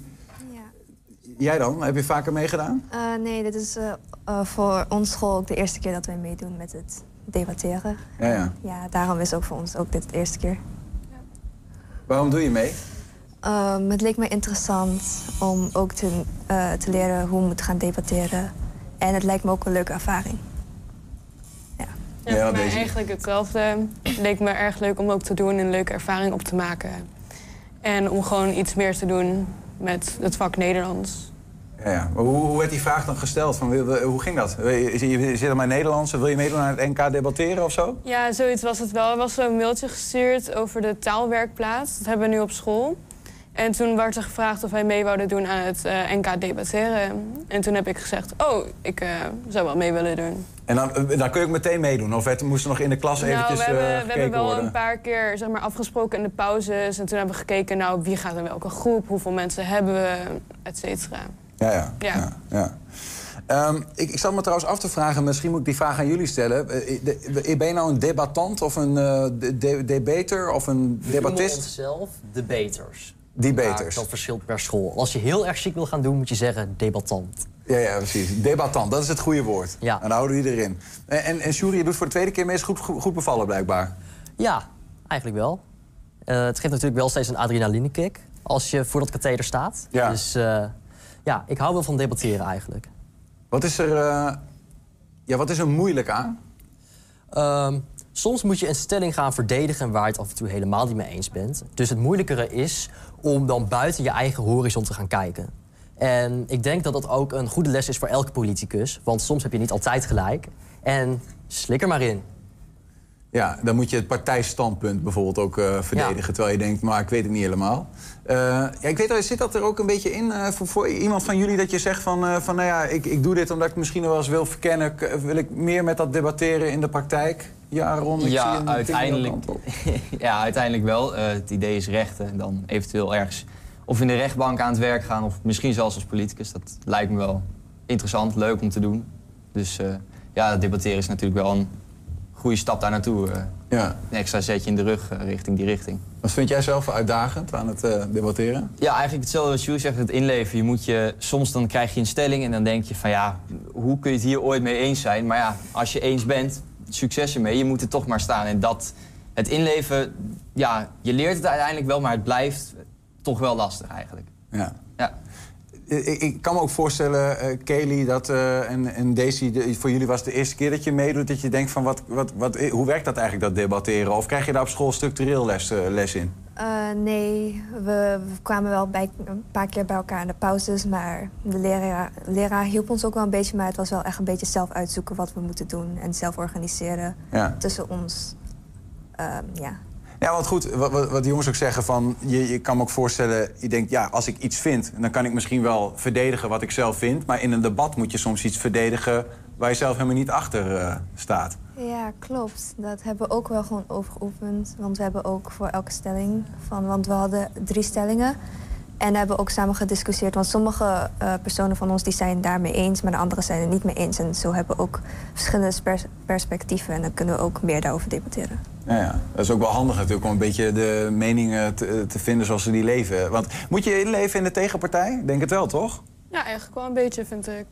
jij dan? Heb je vaker meegedaan? Eh, nee, dit is eh, eh, voor ons school ook de eerste keer dat wij meedoen met het debatteren. Ja, ja. Ja, daarom is ook voor ons ook dit de eerste keer. Waarom doe je mee? Ehm, het leek me interessant om ook te, eh, te leren hoe we moeten gaan debatteren. En het lijkt me ook een leuke ervaring. Ja, voor mij eigenlijk hetzelfde. Het leek me erg leuk om ook te doen en een leuke ervaring op te maken. En om gewoon iets meer te doen met het vak Nederlands. Ja, ja. Maar hoe, hoe werd die vraag dan gesteld? Van, hoe ging dat? Je, zit aan mijn Nederlands, wil je meedoen aan het NK debatteren of zo? Ja, zoiets was het wel. Er was een mailtje gestuurd over de taalwerkplaats. Dat hebben we nu op school. En toen werd er gevraagd of wij mee wouden doen aan het eh, NK debatteren. En toen heb ik gezegd, oh, ik eh, zou wel mee willen doen. En dan, eh, dan kun je ook meteen meedoen? Of het, moest nog in de klas nou, eventjes we hebben, eh, we hebben wel worden? een paar keer zeg maar, afgesproken in de pauzes. En toen hebben we gekeken, nou, wie gaat in welke groep? Hoeveel mensen hebben we? Et cetera. Ja, ja. Ja. ja, ja. Ehm, ik, ik zat me trouwens af te vragen, misschien moet ik die vraag aan jullie stellen. Eh, de- Ben je nou een debattant of een eh, de- de- debater of een We debattist? onszelf debaters. Debaters. Maar dat verschilt per school. Als je heel erg chic wil gaan doen, moet je zeggen debattant. Ja, ja, precies. Debattant, dat is het goede woord. Ja. En dan houden we die erin. En, en, en Sjoerd, je doet voor de tweede keer mee, is goed, goed, goed bevallen blijkbaar. Ja, eigenlijk wel. Eh, het geeft natuurlijk wel steeds een adrenalinekick als je voor dat katheder staat. Ja. Dus eh, ja, ik hou wel van debatteren eigenlijk. Wat is er, eh, ja, wat is er moeilijk aan? Ehm, soms moet je een stelling gaan verdedigen waar je het af en toe helemaal niet mee eens bent. Dus het moeilijkere is om dan buiten je eigen horizon te gaan kijken. En ik denk dat dat ook een goede les is voor elke politicus. Want soms heb je niet altijd gelijk. En slik er maar in. Ja, dan moet je het partijstandpunt bijvoorbeeld ook eh, verdedigen. Terwijl je denkt, maar ik weet het niet helemaal. Eh, ja, ik weet, zit dat er ook een beetje in eh, voor, voor iemand van jullie dat je zegt van, van nou ja, ik, ik doe dit omdat ik misschien wel eens wil verkennen. Wil ik meer met dat debatteren in de praktijk? Ja, Ron, ik zie ja, een (laughs) uiteindelijk, ja, uiteindelijk wel. Het idee is rechten en dan eventueel ergens of in de rechtbank aan het werk gaan... of misschien zelfs als politicus. Dat lijkt me wel interessant, leuk om te doen. Dus ja, debatteren is natuurlijk wel een goede stap daar naartoe. eh. Ja. Een extra zetje in de rug eh, richting die richting. Wat vind jij zelf uitdagend aan het eh, debatteren? Ja, eigenlijk hetzelfde wat Jules zegt, het inleven. Je moet je, soms dan krijg je een stelling en dan denk je van ja, hoe kun je het hier ooit mee eens zijn? Maar ja, als je eens bent, succes ermee. Je moet er toch maar staan. En dat, het inleven, ja, je leert het uiteindelijk wel, maar het blijft toch wel lastig eigenlijk. Ja. Ja. Ik, ik kan me ook voorstellen, eh Kelly dat, eh, en, en Daisy, de- voor jullie was het de eerste keer dat je meedoet... dat je denkt van, wat, wat, wat, hoe werkt dat eigenlijk, dat debatteren? Of krijg je daar op school structureel les, eh, les in? Eh, nee, we, we kwamen wel bij, een paar keer bij elkaar in de pauzes, maar de leraar, leraar hielp ons ook wel een beetje, maar het was wel echt een beetje zelf uitzoeken wat we moeten doen en zelf organiseren Ja. tussen ons. Ehm, ja. Ja, want goed, wat, wat de jongens ook zeggen van... Je, je kan me ook voorstellen, je denkt, ja, als ik iets vind... dan kan ik misschien wel verdedigen wat ik zelf vind... maar in een debat moet je soms iets verdedigen... waar je zelf helemaal niet achter eh, staat. ja, klopt. Dat hebben we ook wel gewoon overgeoefend, want we hebben ook voor elke stelling van, want we hadden drie stellingen. En hebben ook samen gediscussieerd, want sommige eh, personen van ons die zijn daarmee eens, maar de anderen zijn het niet mee eens. En zo hebben we ook verschillende pers- perspectieven en dan kunnen we ook meer daarover debatteren. Ja, ja, dat is ook wel handig natuurlijk om een beetje de meningen te, te vinden zoals ze die leven. Want moet je inleven in de tegenpartij? Ik Denk het wel, toch? Ja, eigenlijk wel een beetje, vind ik.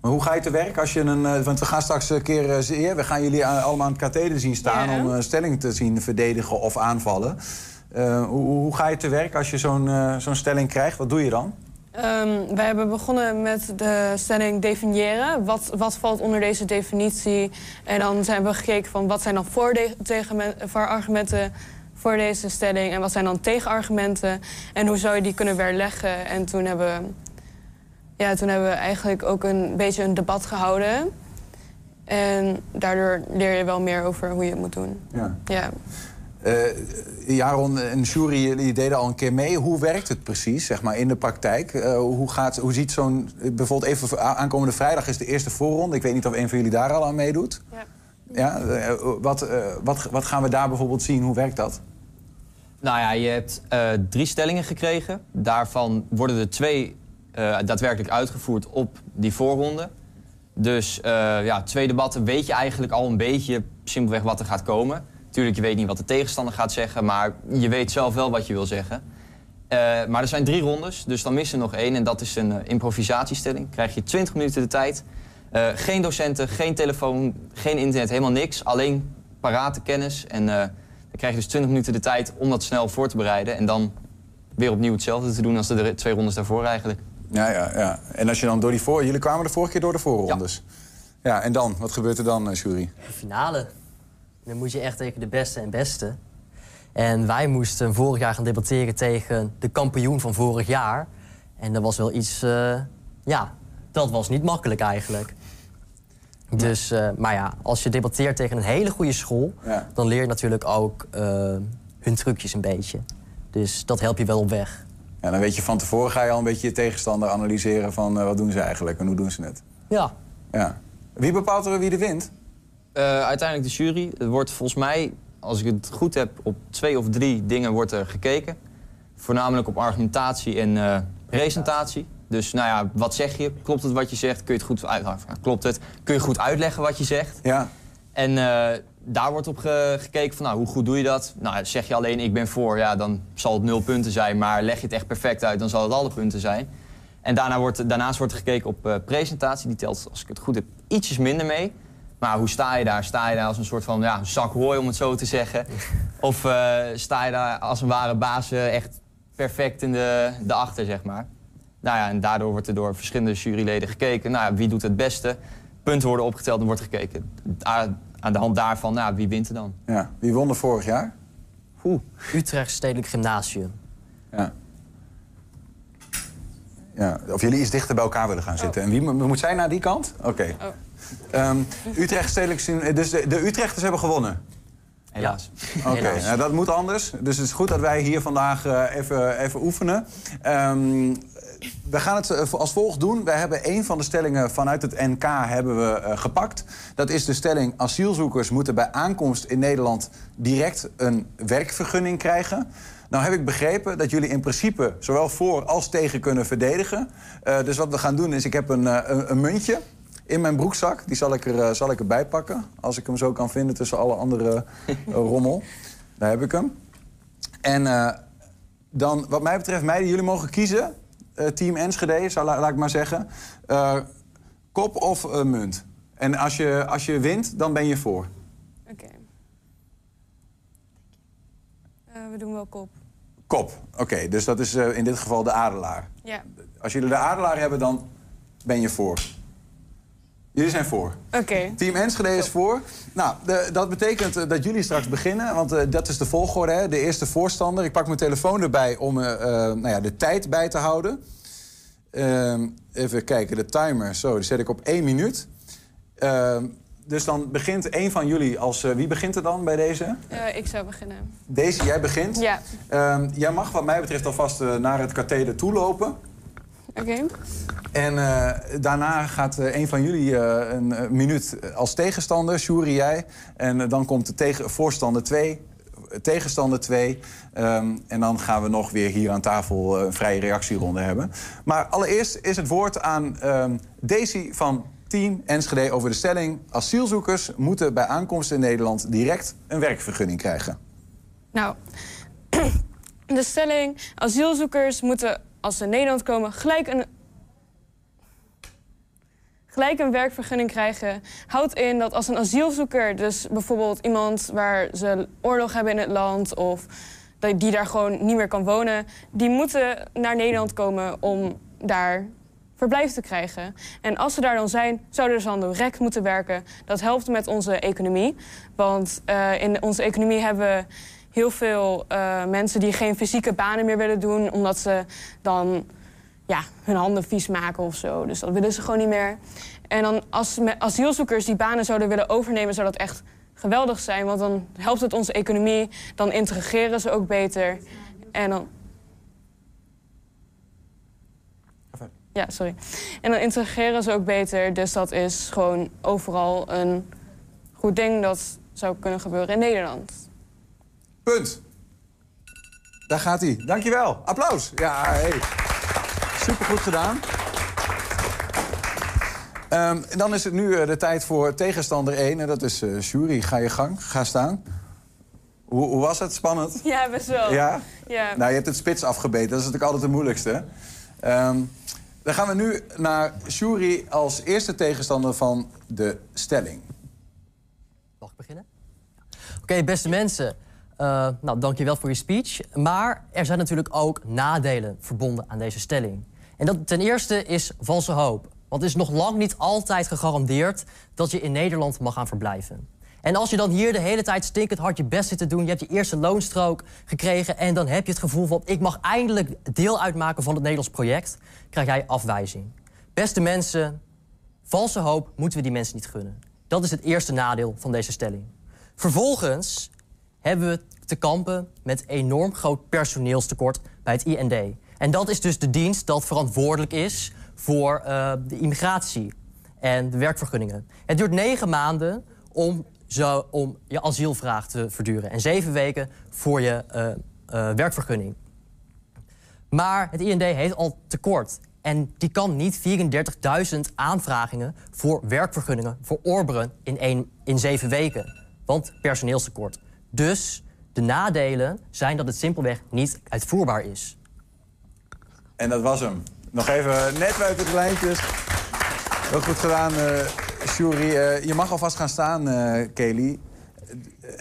Maar hoe ga je te werk als je een... eh, Want we gaan straks een keer... eh, ja, we gaan jullie allemaal aan het katheder zien staan... Ja. om een stelling te zien verdedigen of aanvallen. Eh, hoe, hoe ga je te werk als je zo'n eh, zo'n stelling krijgt? Wat doe je dan? Ehm, wij hebben begonnen met de stelling definiëren. Wat, wat valt onder deze definitie? En dan zijn we gekeken van wat zijn dan voorde- tegen- voorargumenten voor deze stelling... en wat zijn dan tegenargumenten en hoe zou je die kunnen weerleggen. En toen hebben, we- ja, toen hebben we eigenlijk ook een beetje een debat gehouden. En daardoor leer je wel meer over hoe je het moet doen. Ja. Ja. Eh, Jaron en Shuri, jullie deden al een keer mee. Hoe werkt het precies, zeg maar, in de praktijk? Eh, hoe, gaat, hoe ziet zo'n... Bijvoorbeeld even aankomende vrijdag is de eerste voorronde. Ik weet niet of een van jullie daar al aan meedoet. Ja. Ja, eh, wat, eh, wat, wat gaan we daar bijvoorbeeld zien? Hoe werkt dat? Nou ja, je hebt eh, drie stellingen gekregen. Daarvan worden er twee eh, daadwerkelijk uitgevoerd op die voorronde. Dus eh, ja, twee debatten weet je eigenlijk al een beetje simpelweg wat er gaat komen. Tuurlijk, je weet niet wat de tegenstander gaat zeggen, maar je weet zelf wel wat je wil zeggen. Eh, maar er zijn drie rondes, dus dan mist er nog één. En dat is een eh, improvisatiestelling. Krijg je 20 minuten de tijd. Eh, geen docenten, geen telefoon, geen internet, helemaal niks. Alleen parate kennis. En eh, dan krijg je dus 20 minuten de tijd om dat snel voor te bereiden. En dan weer opnieuw hetzelfde te doen als de twee rondes daarvoor eigenlijk. Ja, ja, ja. En als je dan door die voor... Jullie kwamen de vorige keer door de voorrondes. Ja, en dan? Wat gebeurt er dan, Shuri? De finale. Dan moet je echt tegen de beste en beste. En wij moesten vorig jaar gaan debatteren tegen de kampioen van vorig jaar. En dat was wel iets... eh, ja, dat was niet makkelijk eigenlijk. Dus, eh, maar ja, als je debatteert tegen een hele goede school... Ja. dan leer je natuurlijk ook eh, hun trucjes een beetje. Dus dat helpt je wel op weg. Ja, dan weet je van tevoren ga je al een beetje je tegenstander analyseren van wat doen ze eigenlijk en hoe doen ze het. Ja. Ja. Wie bepaalt er wie er wint? Eh, uiteindelijk de jury. Het wordt volgens mij, als ik het goed heb, op twee of drie dingen wordt er gekeken. Voornamelijk op argumentatie en eh, presentatie. Dus nou ja, wat zeg je? Klopt het wat je zegt? Kun je het goed uit... nou, Klopt het? Kun je goed uitleggen wat je zegt? Ja. En eh, daar wordt op ge- gekeken van, nou, hoe goed doe je dat? Nou, zeg je alleen ik ben voor, ja, dan zal het nul punten zijn. Maar leg je het echt perfect uit, dan zal het alle punten zijn. En daarna wordt, daarnaast wordt er gekeken op presentatie. Die telt, als ik het goed heb, ietsjes minder mee. Maar hoe sta je daar? Sta je daar als een soort van ja, zak hooi, om het zo te zeggen? Of eh, sta je daar als een ware baas eh, echt perfect in de, de achter, zeg maar? Nou ja, en daardoor wordt er door verschillende juryleden gekeken. Nou ja, wie doet het beste? Punten worden opgeteld en wordt gekeken. A- Aan de hand daarvan, nou, wie wint er dan? Ja. Wie won er vorig jaar? Oeh. Utrecht Stedelijk Gymnasium. Ja. Ja, of jullie iets dichter bij elkaar willen gaan zitten. En wie mo- moet zij naar die kant? Oké. Ehm, Utrecht Stedelijk Syn- Dus de, de Utrechters hebben gewonnen? Helaas. Oké, nou, dat moet anders. Dus het is goed dat wij hier vandaag eh, even, even oefenen. Ehm, we gaan het eh, als volgt doen. We hebben een van de stellingen vanuit het NK hebben we, eh, gepakt. Dat is de stelling... asielzoekers moeten bij aankomst in Nederland... direct een werkvergunning krijgen. Nou heb ik begrepen dat jullie in principe zowel voor als tegen kunnen verdedigen. Eh, dus wat we gaan doen is, ik heb een, eh, een, een muntje. In mijn broekzak. Die zal ik, er, eh, zal ik erbij pakken. Als ik hem zo kan vinden tussen alle andere eh, (laughs) rommel. Daar heb ik hem. En eh, dan, wat mij betreft, meiden, jullie mogen kiezen. Eh, team Enschede, zou, la- laat ik maar zeggen. Eh, kop of munt. En als je, als je wint, dan ben je voor. Oké. Eh, we doen wel kop. Kop, oké. dus dat is eh, in dit geval de adelaar. Ja. Als jullie de adelaar hebben, dan ben je voor. Jullie zijn voor. Oké. Team Enschede is voor. Nou, de- dat betekent eh, dat jullie straks beginnen. Want eh, dat is de volgorde, hè? de eerste voorstander. Ik pak mijn telefoon erbij om eh, nou ja, de tijd bij te houden. Ehm, even kijken, de timer. Zo, die zet ik op één minuut. Ehm, dus dan begint één van jullie als... wie begint er dan bij deze? Ik zou beginnen. Deze, jij begint. Ja. Ehm, jij mag wat mij betreft alvast naar het katheder toe lopen. Oké. En eh, daarna gaat eh, een van jullie eh, een minuut als tegenstander, Shuri jij. En dan komt de tegen, voorstander 2, tegenstander 2. en dan gaan we nog weer hier aan tafel een vrije reactieronde hebben. Maar allereerst is het woord aan ehm, Daisy van Team Enschede over de stelling... asielzoekers moeten bij aankomst in Nederland direct een werkvergunning krijgen. Nou, (clears throat) de stelling: asielzoekers moeten als ze in Nederland komen gelijk een. Gelijk een werkvergunning krijgen houdt in dat als een asielzoeker, dus bijvoorbeeld iemand waar ze oorlog hebben in het land of die daar gewoon niet meer kan wonen, die moeten naar Nederland komen om daar verblijf te krijgen. En als ze daar dan zijn, zouden ze dan direct moeten werken. Dat helpt met onze economie. Want eh, in onze economie hebben we heel veel eh, mensen die geen fysieke banen meer willen doen, omdat ze dan ja, hun handen vies maken of zo. Dus dat willen ze gewoon niet meer. En dan als asielzoekers die banen zouden willen overnemen, zou dat echt geweldig zijn. Want dan helpt het onze economie, dan integreren ze ook beter. En dan. Ja, sorry. En dan integreren ze ook beter. Dus dat is gewoon overal een goed ding dat zou kunnen gebeuren in Nederland. Punt. Daar gaat hij. Dankjewel. Applaus. Ja, hey. Supergoed gedaan. Ehm, en dan is het nu eh, de tijd voor tegenstander 1. En dat is eh Shuri. Ga je gang. Ga staan. Hoe, hoe was het? Spannend? Ja, best wel. Ja? Ja. Nou, je hebt het spits afgebeten. Dat is natuurlijk altijd het moeilijkste. Ehm, dan gaan we nu naar Shuri als eerste tegenstander van de stelling. Mag ik beginnen? Oké, beste mensen. Eh nou, dankjewel voor je speech. Maar er zijn natuurlijk ook nadelen verbonden aan deze stelling. En dat ten eerste is valse hoop. Want het is nog lang niet altijd gegarandeerd dat je in Nederland mag gaan verblijven. En als je dan hier de hele tijd stinkend hard je best zit te doen... je hebt je eerste loonstrook gekregen... en dan heb je het gevoel van... ik mag eindelijk deel uitmaken van het Nederlands project... krijg jij afwijzing. Beste mensen, valse hoop moeten we die mensen niet gunnen. Dat is het eerste nadeel van deze stelling. Vervolgens hebben we te kampen met enorm groot personeelstekort bij het IND. En dat is dus de dienst dat verantwoordelijk is voor eh, de immigratie en de werkvergunningen. Het duurt negen maanden om, zo, om je asielvraag te verduren en zeven weken voor je eh, eh, werkvergunning. Maar het IND heeft al tekort. En die kan niet 34.000 aanvragingen voor werkvergunningen verorberen in, één, in zeven weken. Want personeelstekort. Dus de nadelen zijn dat het simpelweg niet uitvoerbaar is. En dat was hem. Nog even net buiten de lijntjes. Heel goed gedaan, eh Shuri. Eh, je mag alvast gaan staan, eh Kelly.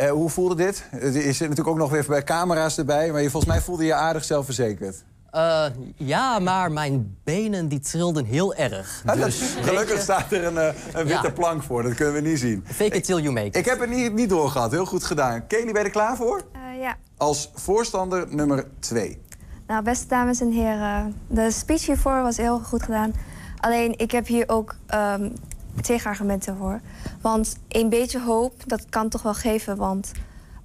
Hoe voelde dit? Je zit natuurlijk ook nog weer bij camera's erbij... maar je, volgens mij voelde je aardig zelfverzekerd. Eh, ja, maar mijn benen die trilden heel erg. Ah, Dus, gelukkig je, staat er een, eh, een witte Ja. plank voor, dat kunnen we niet zien. Fake it till you make it. Ik heb het niet, niet doorgehad, heel goed gedaan. Kelly, ben je er klaar voor? Eh, ja. Als voorstander nummer twee. Nou, beste dames en heren, de speech hiervoor was heel goed gedaan. Alleen, ik heb hier ook ehm tegenargumenten voor. Want een beetje hoop, dat kan toch wel geven. Want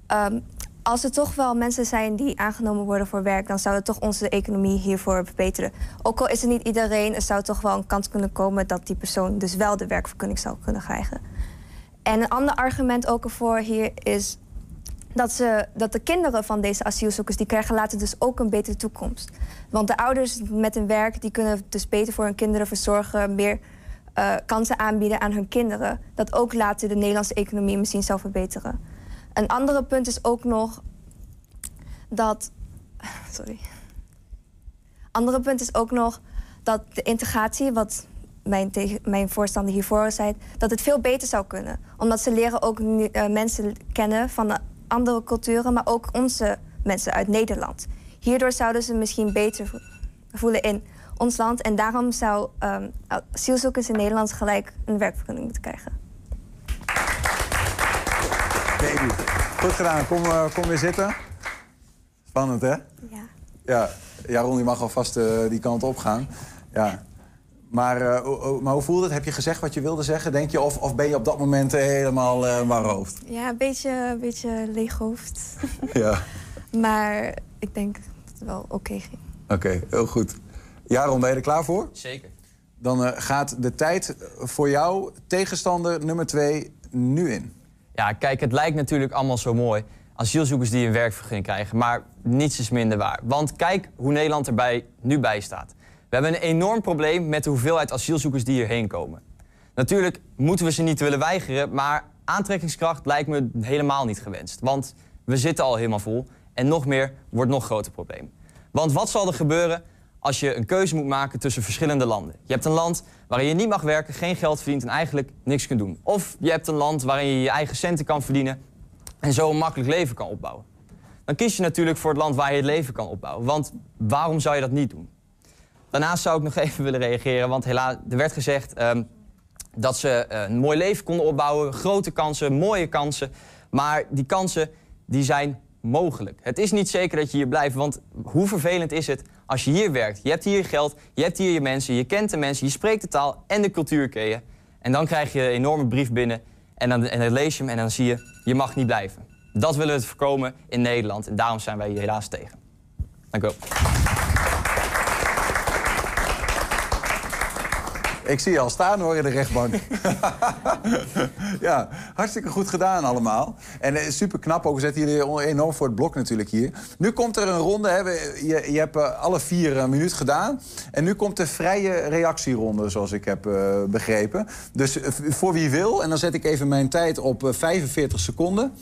ehm, als er toch wel mensen zijn die aangenomen worden voor werk... dan zou het toch onze economie hiervoor verbeteren. Ook al is het niet iedereen, er zou toch wel een kans kunnen komen... dat die persoon dus wel de werkvergunning zou kunnen krijgen. En een ander argument ook ervoor hier is dat, ze, dat de kinderen van deze asielzoekers... die krijgen later dus ook een betere toekomst. Want de ouders met hun werk... die kunnen dus beter voor hun kinderen verzorgen... meer eh, kansen aanbieden aan hun kinderen. Dat ook later de Nederlandse economie misschien zou verbeteren. Een andere punt is ook nog dat. (laughs) Sorry. Andere punt is ook nog dat de integratie, wat mijn, mijn voorstander hiervoor zei, dat het veel beter zou kunnen. Omdat ze leren ook eh, mensen kennen van de andere culturen, maar ook onze mensen uit Nederland. Hierdoor zouden ze misschien beter vo- voelen in ons land. En daarom zou ehm, asielzoekers in Nederland gelijk een werkvergunning moeten krijgen. Baby. Goed gedaan. Kom, eh, kom weer zitten. Spannend, hè? Ja. Ja, Jaron, je mag alvast eh, die kant op gaan. Ja. Maar, eh, maar hoe voelde het? Heb je gezegd wat je wilde zeggen, denk je? Of, of ben je op dat moment helemaal eh warm hoofd? Ja, een beetje, een beetje leeg hoofd. (laughs) Ja. (laughs) maar ik denk dat het wel oké ging. Oké, heel goed. Jaron, ben je er klaar voor? Zeker. Dan eh, gaat de tijd voor jou, tegenstander nummer twee, nu in. Ja, kijk, het lijkt natuurlijk allemaal zo mooi. Asielzoekers die een werkvergunning krijgen. Maar niets is minder waar. Want kijk hoe Nederland erbij nu bij staat. We hebben een enorm probleem met de hoeveelheid asielzoekers die hierheen komen. Natuurlijk moeten we ze niet willen weigeren, maar aantrekkingskracht lijkt me helemaal niet gewenst. Want we zitten al helemaal vol en nog meer wordt nog groter probleem. Want wat zal er gebeuren als je een keuze moet maken tussen verschillende landen? Je hebt een land waarin je niet mag werken, geen geld verdient en eigenlijk niks kunt doen. Of je hebt een land waarin je je eigen centen kan verdienen en zo een makkelijk leven kan opbouwen. Dan kies je natuurlijk voor het land waar je het leven kan opbouwen. Want waarom zou je dat niet doen? Daarnaast zou ik nog (laughs) even willen reageren, want helaas, er werd gezegd ehm, dat ze eh, een mooi leven konden opbouwen, grote kansen, mooie kansen. Maar die kansen die zijn mogelijk. Het is niet zeker dat je hier blijft, want hoe vervelend is het als je hier werkt? Je hebt hier je geld, je hebt hier je mensen, je kent de mensen, je spreekt de taal en de cultuur ken. En dan krijg je een enorme brief binnen en dan, en dan lees je hem en dan zie je, je mag niet blijven. Dat willen we voorkomen in Nederland en daarom zijn wij hier helaas tegen. Dank u wel. Ik zie je al staan hoor in de rechtbank. (laughs) ja, hartstikke goed gedaan allemaal. En eh, super knap ook, we zetten jullie enorm voor het blok natuurlijk hier. Nu komt er een ronde, hè. Je, je hebt eh, alle vier een minuut gedaan. En nu komt de vrije reactieronde, zoals ik heb eh, begrepen. Dus eh, voor wie wil, en dan zet ik even mijn tijd op eh, 45 seconden.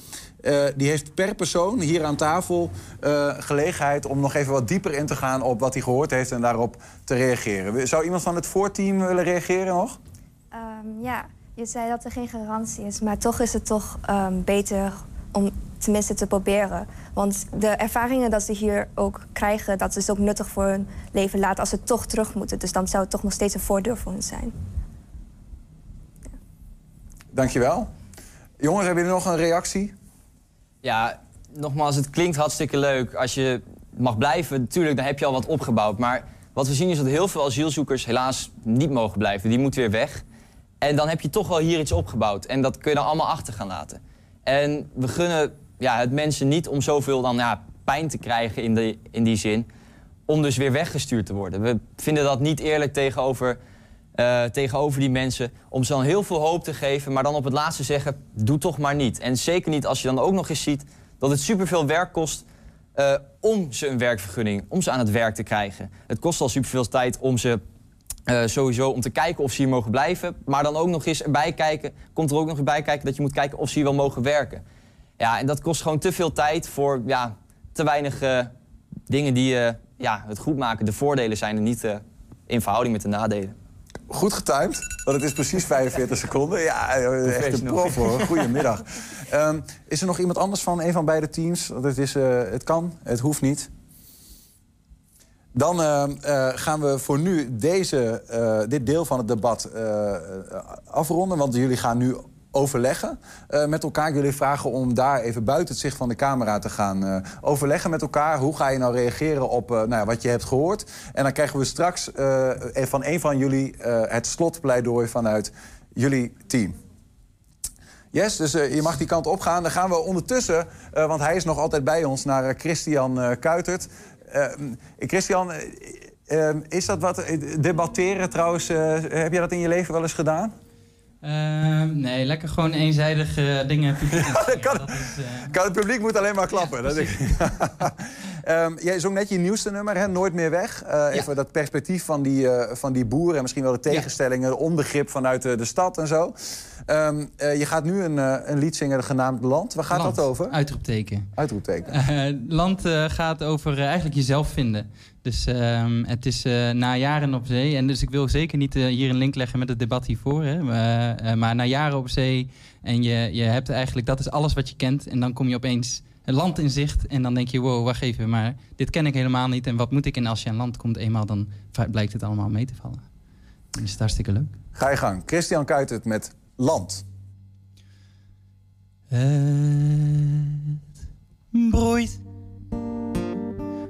Eh, die heeft per persoon hier aan tafel eh, gelegenheid om nog even wat dieper in te gaan op wat hij gehoord heeft en daarop te reageren. Zou iemand van het voorteam willen reageren nog? Ehm, ja, je zei dat er geen garantie is, maar toch is het toch ehm, beter om tenminste te proberen. Want de ervaringen dat ze hier ook krijgen, dat is ook nuttig voor hun leven later als ze toch terug moeten. Dus dan zou het toch nog steeds een voordeel voor hen zijn. Dankjewel. Jongens, hebben jullie nog een reactie? Ja, nogmaals, het klinkt hartstikke leuk. Als je mag blijven, natuurlijk, dan heb je al wat opgebouwd. Maar wat we zien is dat heel veel asielzoekers helaas niet mogen blijven. Die moeten weer weg. En dan heb je toch wel hier iets opgebouwd. En dat kun je dan allemaal achter gaan laten. En we gunnen ja, het mensen niet om zoveel dan, ja, pijn te krijgen in, de, in die zin. Om dus weer weggestuurd te worden. We vinden dat niet eerlijk tegenover, eh, tegenover die mensen. Om ze dan heel veel hoop te geven, maar dan op het laatste zeggen: doe toch maar niet. En zeker niet als je dan ook nog eens ziet dat het superveel werk kost. eh, om ze een werkvergunning, om ze aan het werk te krijgen. Het kost al superveel tijd om ze eh, sowieso om te kijken of ze hier mogen blijven. Maar dan ook nog eens erbij kijken, komt er ook nog eens bij kijken dat je moet kijken of ze hier wel mogen werken. Ja, en dat kost gewoon te veel tijd voor ja, te weinig dingen die ja, het goed maken. De voordelen zijn er niet in verhouding met de nadelen. Goed getimed, want het is precies 45 (laughs) seconden. Ja, eh, echt een prof hoor. Goedemiddag. (laughs) Ehm, is er nog iemand anders van een van beide teams? Want het, is, eh, het kan, het hoeft niet. Dan eh, eh, gaan we voor nu deze, dit deel van het debat afronden. Want jullie gaan nu overleggen eh, met elkaar. Ik vragen om daar even buiten het zicht van de camera te gaan eh, overleggen met elkaar. Hoe ga je nou reageren op eh, nou wat je hebt gehoord? En dan krijgen we straks van een van jullie het slotpleidooi vanuit jullie team. Yes, dus je mag die kant op gaan. Dan gaan we ondertussen, want hij is nog altijd bij ons, naar Christian Kuitert. Christian, is dat wat? Debatteren trouwens, heb jij dat in je leven wel eens gedaan? Ehm, nee, lekker gewoon eenzijdig eh, dingen publiek. (laughs) kan, kan het publiek moet alleen maar klappen. dat ik. (laughs) Ehm, jij zong net je nieuwste nummer, hè? Nooit meer weg. Eh, Even dat perspectief van die, eh, van die boeren... en misschien wel de tegenstellingen, de onbegrip vanuit de, de stad en zo. Ehm, eh, je gaat nu een, een lied zingen genaamd Land. Waar gaat Land, dat over? Uitroepteken. Uitroepteken. Land gaat over eigenlijk jezelf vinden. Dus ehm, het is na jaren op zee. En dus ik wil zeker niet hier een link leggen met het debat hiervoor. Hè, eh, maar na jaren op zee. En je, je hebt eigenlijk, dat is alles wat je kent. En dan kom je opeens een land in zicht. En dan denk je, wow, wacht even. Maar dit ken ik helemaal niet. En wat moet ik? En als je aan land komt eenmaal, dan blijkt het allemaal mee te vallen. Dan is het hartstikke leuk. Ga je gang. Christian Kuitert met Land. Het broeit.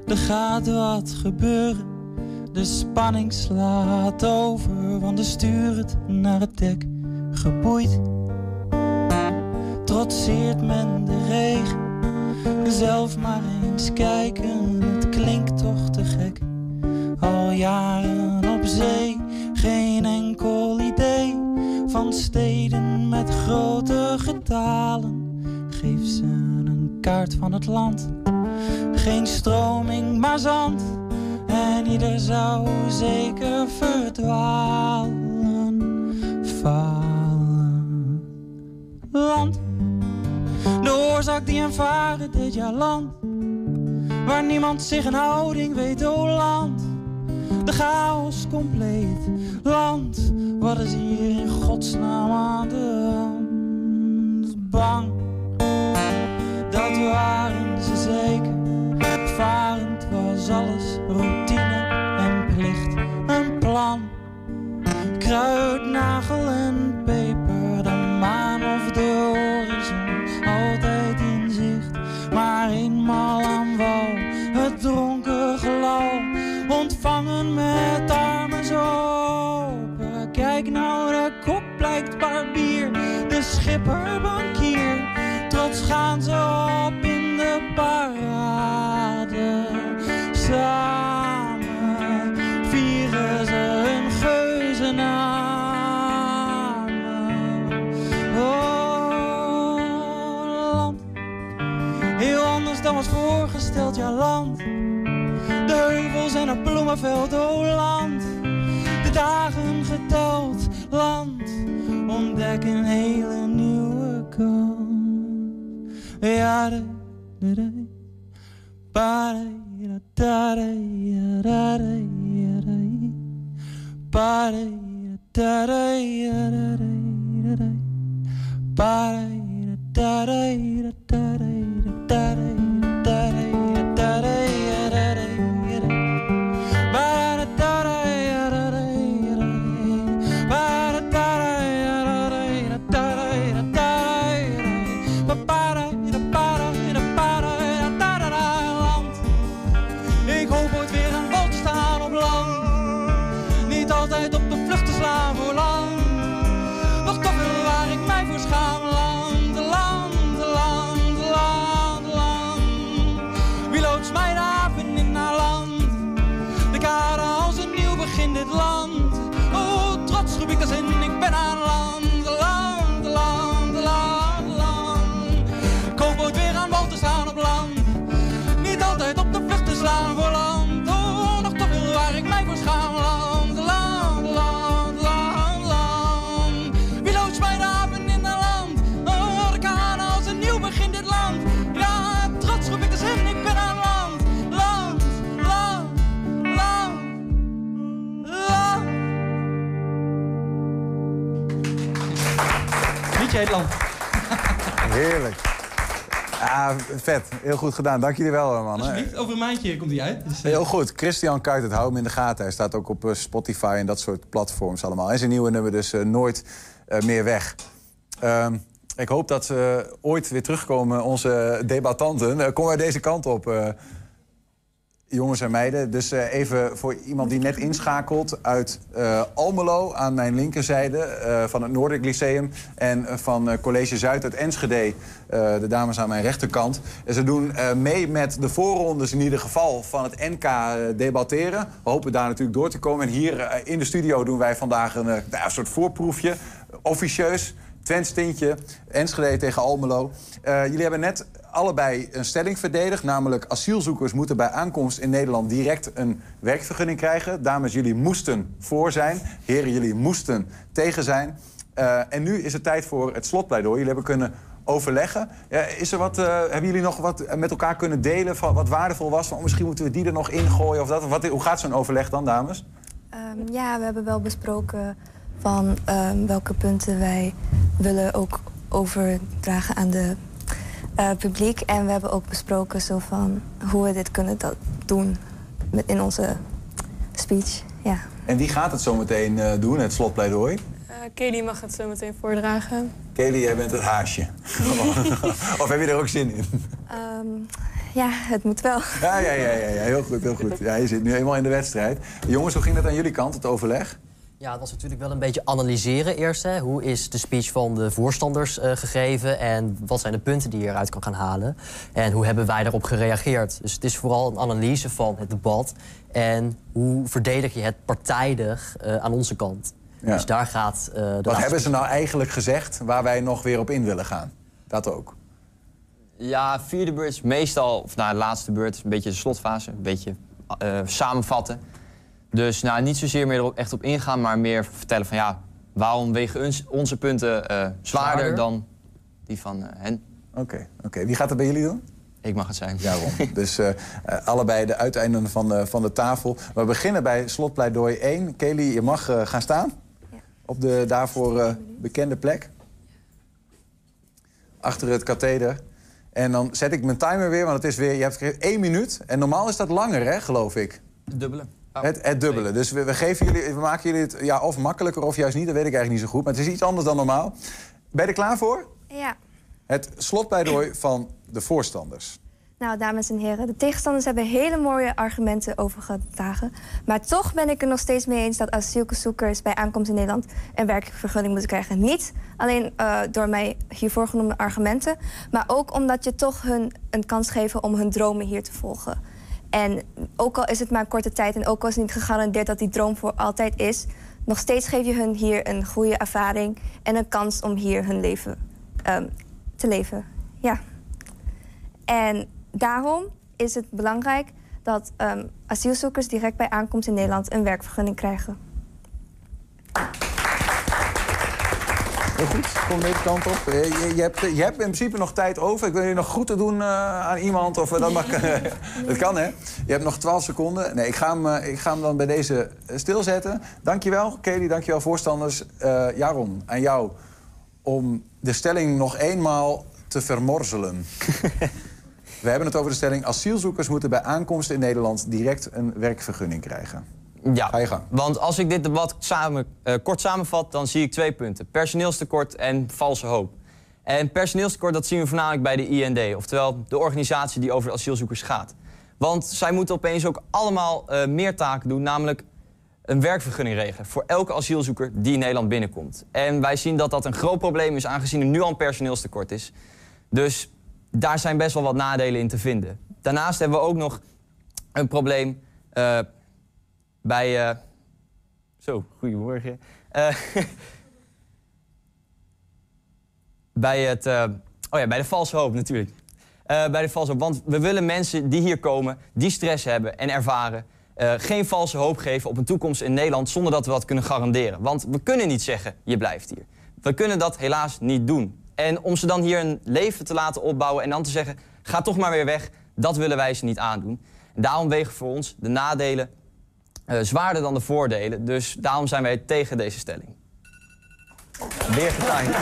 Er gaat wat gebeuren. De spanning slaat over, want de stuur het naar het dek geboeid. Trotseert men de regen, zelf maar eens kijken, het klinkt toch te gek. Al jaren op zee, geen enkel idee van steden met grote getalen. Geef ze een kaart van het land, geen stroming maar zand. En ieder zou zeker verdwalen, oorzaak die ervaren dit jaar land. Waar niemand zich een houding weet, oh land. De chaos compleet, land. Wat is hier in godsnaam aan de hand? Bang, dat waren ze zeker. Varend was alles routine en plicht. Een plan, kruidnagel en De schipper bankier. Trots gaan ze op in de parade. Samen vieren ze hun geuzennamen. Oh, land. Heel anders dan was voorgesteld, ja land. De heuvels en het bloemenveld, oh land. De dagen geteld, land. Ontdek een hele nieuwe kant. Ja, de, de, de. Ba, de, da, de, ja, da, de, ja, de. Ba, de, da, de, ja, da, de, da, de. Ba, de, da, de, da, de, da, de, da, de, da, de, da, de, ja, da, Heel goed gedaan. Dank jullie wel, man. Alsjeblieft, over een maandje komt hij uit. Dus, eh, Heel goed. Christian Kuitert, hou hem in de gaten. Hij staat ook op eh, Spotify en dat soort platforms allemaal. En zijn nieuwe nummer dus eh, Nooit meer weg. Ehm, ik hoop dat ze ooit weer terugkomen, onze debattanten. Kom maar deze kant op, jongens en meiden. Dus eh, even voor iemand die net inschakelt uit eh, Almelo... aan mijn linkerzijde eh, van het Noordelijk Lyceum... en van College Zuid uit Enschede, de dames aan mijn rechterkant. Ze doen mee met de voorrondes in ieder geval van het NK debatteren. We hopen daar natuurlijk door te komen. En hier in de studio doen wij vandaag een, een soort voorproefje, officieus... Twents tintje, Enschede tegen Almelo. Eh, jullie hebben net allebei een stelling verdedigd. Namelijk asielzoekers moeten bij aankomst in Nederland direct een werkvergunning krijgen. Dames, jullie moesten voor zijn. Heren, jullie moesten tegen zijn. Eh, en nu is het tijd voor het slotpleidooi. Jullie hebben kunnen overleggen. Ja, is er wat, eh, hebben jullie nog wat met elkaar kunnen delen van wat waardevol was? Van, misschien moeten we die er nog ingooien of dat. Wat, hoe gaat zo'n overleg dan, dames? Ehm, ja, we hebben wel besproken van ehm, welke punten wij willen ook overdragen aan de eh, publiek. En we hebben ook besproken zo van hoe we dit kunnen dat doen met in onze speech. Ja. En wie gaat het zo meteen eh, doen, het slotpleidooi? Eh Kelly mag het zo meteen voordragen. Kelly, jij bent het haasje. (laughs) of heb je er ook zin in? Ehm, ja, het moet wel. Ja, ja, ja, ja, ja, heel goed, heel goed. Ja, je zit nu helemaal in de wedstrijd. Jongens, hoe ging dat aan jullie kant, het overleg? Ja, het was natuurlijk wel een beetje analyseren eerst. Hè. Hoe is de speech van de voorstanders eh, gegeven en wat zijn de punten die je eruit kan gaan halen? En hoe hebben wij daarop gereageerd? Dus het is vooral een analyse van het debat en hoe verdedig je het partijdig eh, aan onze kant. Ja. Dus daar gaat eh, de Wat laatste- hebben ze nou eigenlijk gezegd waar wij nog weer op in willen gaan? Dat ook. Ja, vierde beurt is meestal, of nou, de laatste beurt is een beetje de slotfase. Een beetje eh, samenvatten. Dus nou, niet zozeer meer erop, echt op ingaan, maar meer vertellen van ja, waarom wegen ons, onze punten eh, zwaarder, Zwaarder? dan die van eh, hen. Oké, oké. Wie gaat het bij jullie doen? Ik mag het zijn. Ja, Ron. (laughs) dus eh, allebei de uiteinden van, de- van de tafel. We beginnen bij slotpleidooi 1. Kelly, je mag eh, gaan staan. Op de daarvoor eh, bekende plek. Achter het katheder. En dan zet ik mijn timer weer, want het is weer... Je hebt één minuut. En normaal is dat langer, hè, geloof ik. Dubbele. Het, het dubbele. Dus we, we, geven jullie, we maken jullie het ja, of makkelijker of juist niet. Dat weet ik eigenlijk niet zo goed. Maar het is iets anders dan normaal. Ben je er klaar voor? Ja. Het slotpleidooi van de voorstanders. Nou, dames en heren, de tegenstanders hebben hele mooie argumenten overgedragen. Maar toch ben ik er nog steeds mee eens dat asielzoekers bij aankomst in Nederland een werkvergunning moeten krijgen. Niet alleen eh, door mij hiervoor genoemde argumenten, maar ook omdat je toch hun een kans geeft om hun dromen hier te volgen. En ook al is het maar een korte tijd en ook al is het niet gegarandeerd dat die droom voor altijd is, nog steeds geef je hun hier een goede ervaring en een kans om hier hun leven ehm, te leven. Ja. En daarom is het belangrijk dat ehm, asielzoekers direct bij aankomst in Nederland een werkvergunning krijgen. Heel goed, kom deze kant op. Eh, Je, je, hebt, je hebt in principe nog tijd over. Ik wil je nog groeten doen eh, aan iemand. Of, eh, dat, mag, (laughs) dat kan, hè? Je hebt nog 12 seconden. Nee, ik ga hem, ik ga hem dan bij deze stilzetten. Dankjewel, Kelly. Dankjewel, voorstanders. Jaron, aan jou om de stelling nog eenmaal te vermorzelen. (laughs) We hebben het over de stelling... asielzoekers moeten bij aankomst in Nederland direct een werkvergunning krijgen. Ja, Ga je gang. want als ik dit debat samen, eh, kort samenvat, dan zie ik twee punten. Personeelstekort en valse hoop. En personeelstekort dat zien we voornamelijk bij de IND, oftewel de organisatie die over de asielzoekers gaat. Want zij moeten opeens ook allemaal eh, meer taken doen, namelijk een werkvergunning regelen voor elke asielzoeker die in Nederland binnenkomt. En wij zien dat dat een groot probleem is, aangezien er nu al een personeelstekort is. Dus daar zijn best wel wat nadelen in te vinden. Daarnaast hebben we ook nog een probleem eh, bij. eh, Zo, goedemorgen. Eh, (laughs) bij, het, eh, oh ja, bij de valse hoop natuurlijk. Bij de valse hoop. Want we willen mensen die hier komen, die stress hebben en ervaren. geen valse hoop geven op een toekomst in Nederland zonder dat we dat kunnen garanderen. Want we kunnen niet zeggen, je blijft hier. We kunnen dat helaas niet doen. En om ze dan hier een leven te laten opbouwen en dan te zeggen, ga toch maar weer weg, dat willen wij ze niet aandoen. En daarom wegen voor ons de nadelen eh, zwaarder dan de voordelen. Dus daarom zijn wij tegen deze stelling. Weer getimed.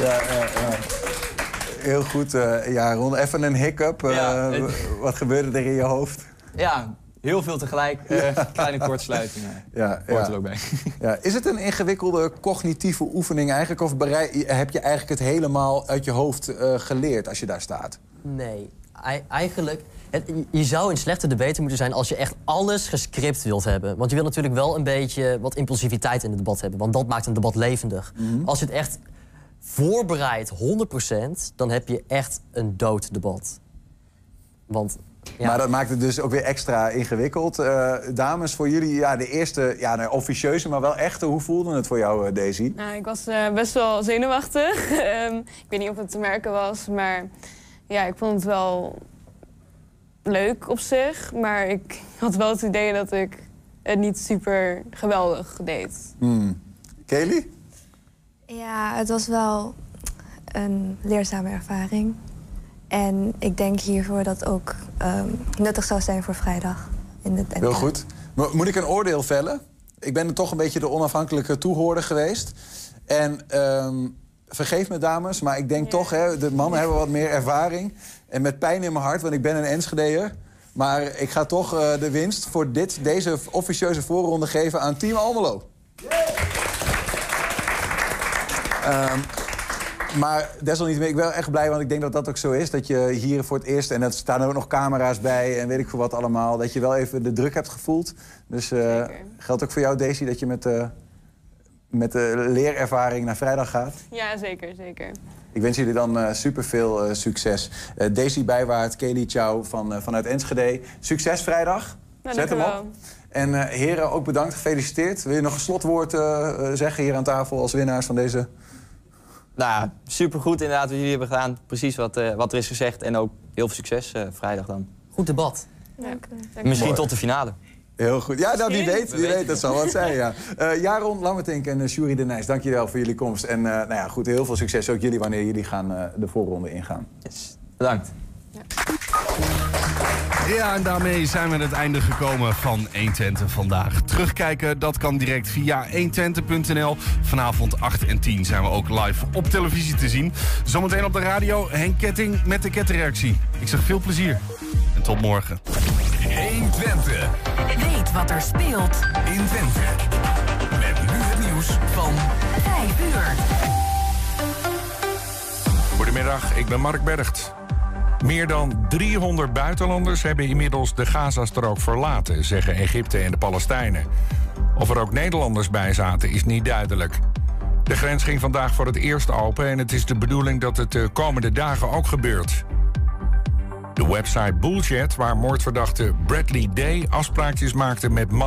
Ja, ja, ja. Heel goed, eh ja, Ron. Even een hiccup. Eh, Ja, het- Wat gebeurde er in je hoofd? Ja, heel veel tegelijk. eh, kleine kortsluiting. Ja, Hoort ja. er ook bij. (laughs) Ja, is het een ingewikkelde cognitieve oefening eigenlijk? Of heb je eigenlijk het helemaal uit je hoofd eh, geleerd als je daar staat? Nee, ei- eigenlijk... je zou een slechte debater moeten zijn als je echt alles gescript wilt hebben. Want je wil natuurlijk wel een beetje wat impulsiviteit in het debat hebben. Want dat maakt een debat levendig. Als je het echt voorbereidt, 100%, dan heb je echt een dood debat. Want Maar dat maakt het dus ook weer extra ingewikkeld. Eh, dames, voor jullie ja, de eerste ja, nou, officieuze, maar wel echte. Hoe voelde het voor jou, eh, Daisy? Nou, ik was eh, best wel zenuwachtig. (laughs) Ehm, ik weet niet of het te merken was, maar ja, ik vond het wel leuk op zich. Maar ik had wel het idee dat ik het niet super geweldig deed. Hmm. Kelly? Ja, het was wel een leerzame ervaring. En ik denk hiervoor dat ook ehm, nuttig zou zijn voor vrijdag. In het. Heel goed. Mo- Moet ik een oordeel vellen? Ik ben toch een beetje de onafhankelijke toehoorder geweest. En ehm, vergeef me dames, maar ik denk toch, hè, de mannen hebben wat meer ervaring. En met pijn in mijn hart, want ik ben een Enschedeer. Maar ik ga toch eh, de winst voor dit, deze officieuze voorronde geven aan Team Almelo. Ehm, maar desalniettemin, ik ben wel echt blij, want ik denk dat dat ook zo is. Dat je hier voor het eerst, en er staan er ook nog camera's bij en weet ik veel wat allemaal... dat je wel even de druk hebt gevoeld. Dus eh, geldt ook voor jou, Daisy, dat je met, eh, met de leerervaring naar vrijdag gaat? Ja, zeker, zeker. Ik wens jullie dan super superveel succes. Eh Daisy Bijwaard, Kelly Chow van, eh, vanuit Enschede. Succes vrijdag. Nou, Zet hem dank op. En eh, heren, ook bedankt, gefeliciteerd. Wil je nog een slotwoord eh, eh, zeggen hier aan tafel als winnaars van deze... Nou, ja, supergoed inderdaad wat jullie hebben gedaan. Precies wat, eh, wat er is gezegd. En ook heel veel succes eh, vrijdag dan. Goed debat. Misschien Mooi. tot de finale. Heel goed. Ja, nou, wie weet, We wie weet, dat zal wat zijn, ja. (laughs) Eh Jaron Lammertink en uh, Shuri de Nijs, dank jullie wel voor jullie komst. En eh, nou ja, goed, heel veel succes ook jullie wanneer jullie gaan eh, de voorronde ingaan. Bedankt. Ja, en daarmee zijn we aan het einde gekomen van 120 vandaag. Terugkijken, dat kan direct via 120.nl. Vanavond 8 en 10 zijn we ook live op televisie te zien. Zometeen op de radio Henk Ketting met de kettingreactie. Ik zeg veel plezier en tot morgen. 120. Weet wat er speelt in Twente. Met nu het nieuws van 5 uur. Goedemiddag, ik ben Mark Bergt. Meer dan 300 buitenlanders hebben inmiddels de Gazastrook verlaten, zeggen Egypte en de Palestijnen. Of er ook Nederlanders bij zaten, is niet duidelijk. De grens ging vandaag voor het eerst open en het is de bedoeling dat het de komende dagen ook gebeurt. De website Bullchat, waar moordverdachte Bradley Day afspraakjes maakte met mannen.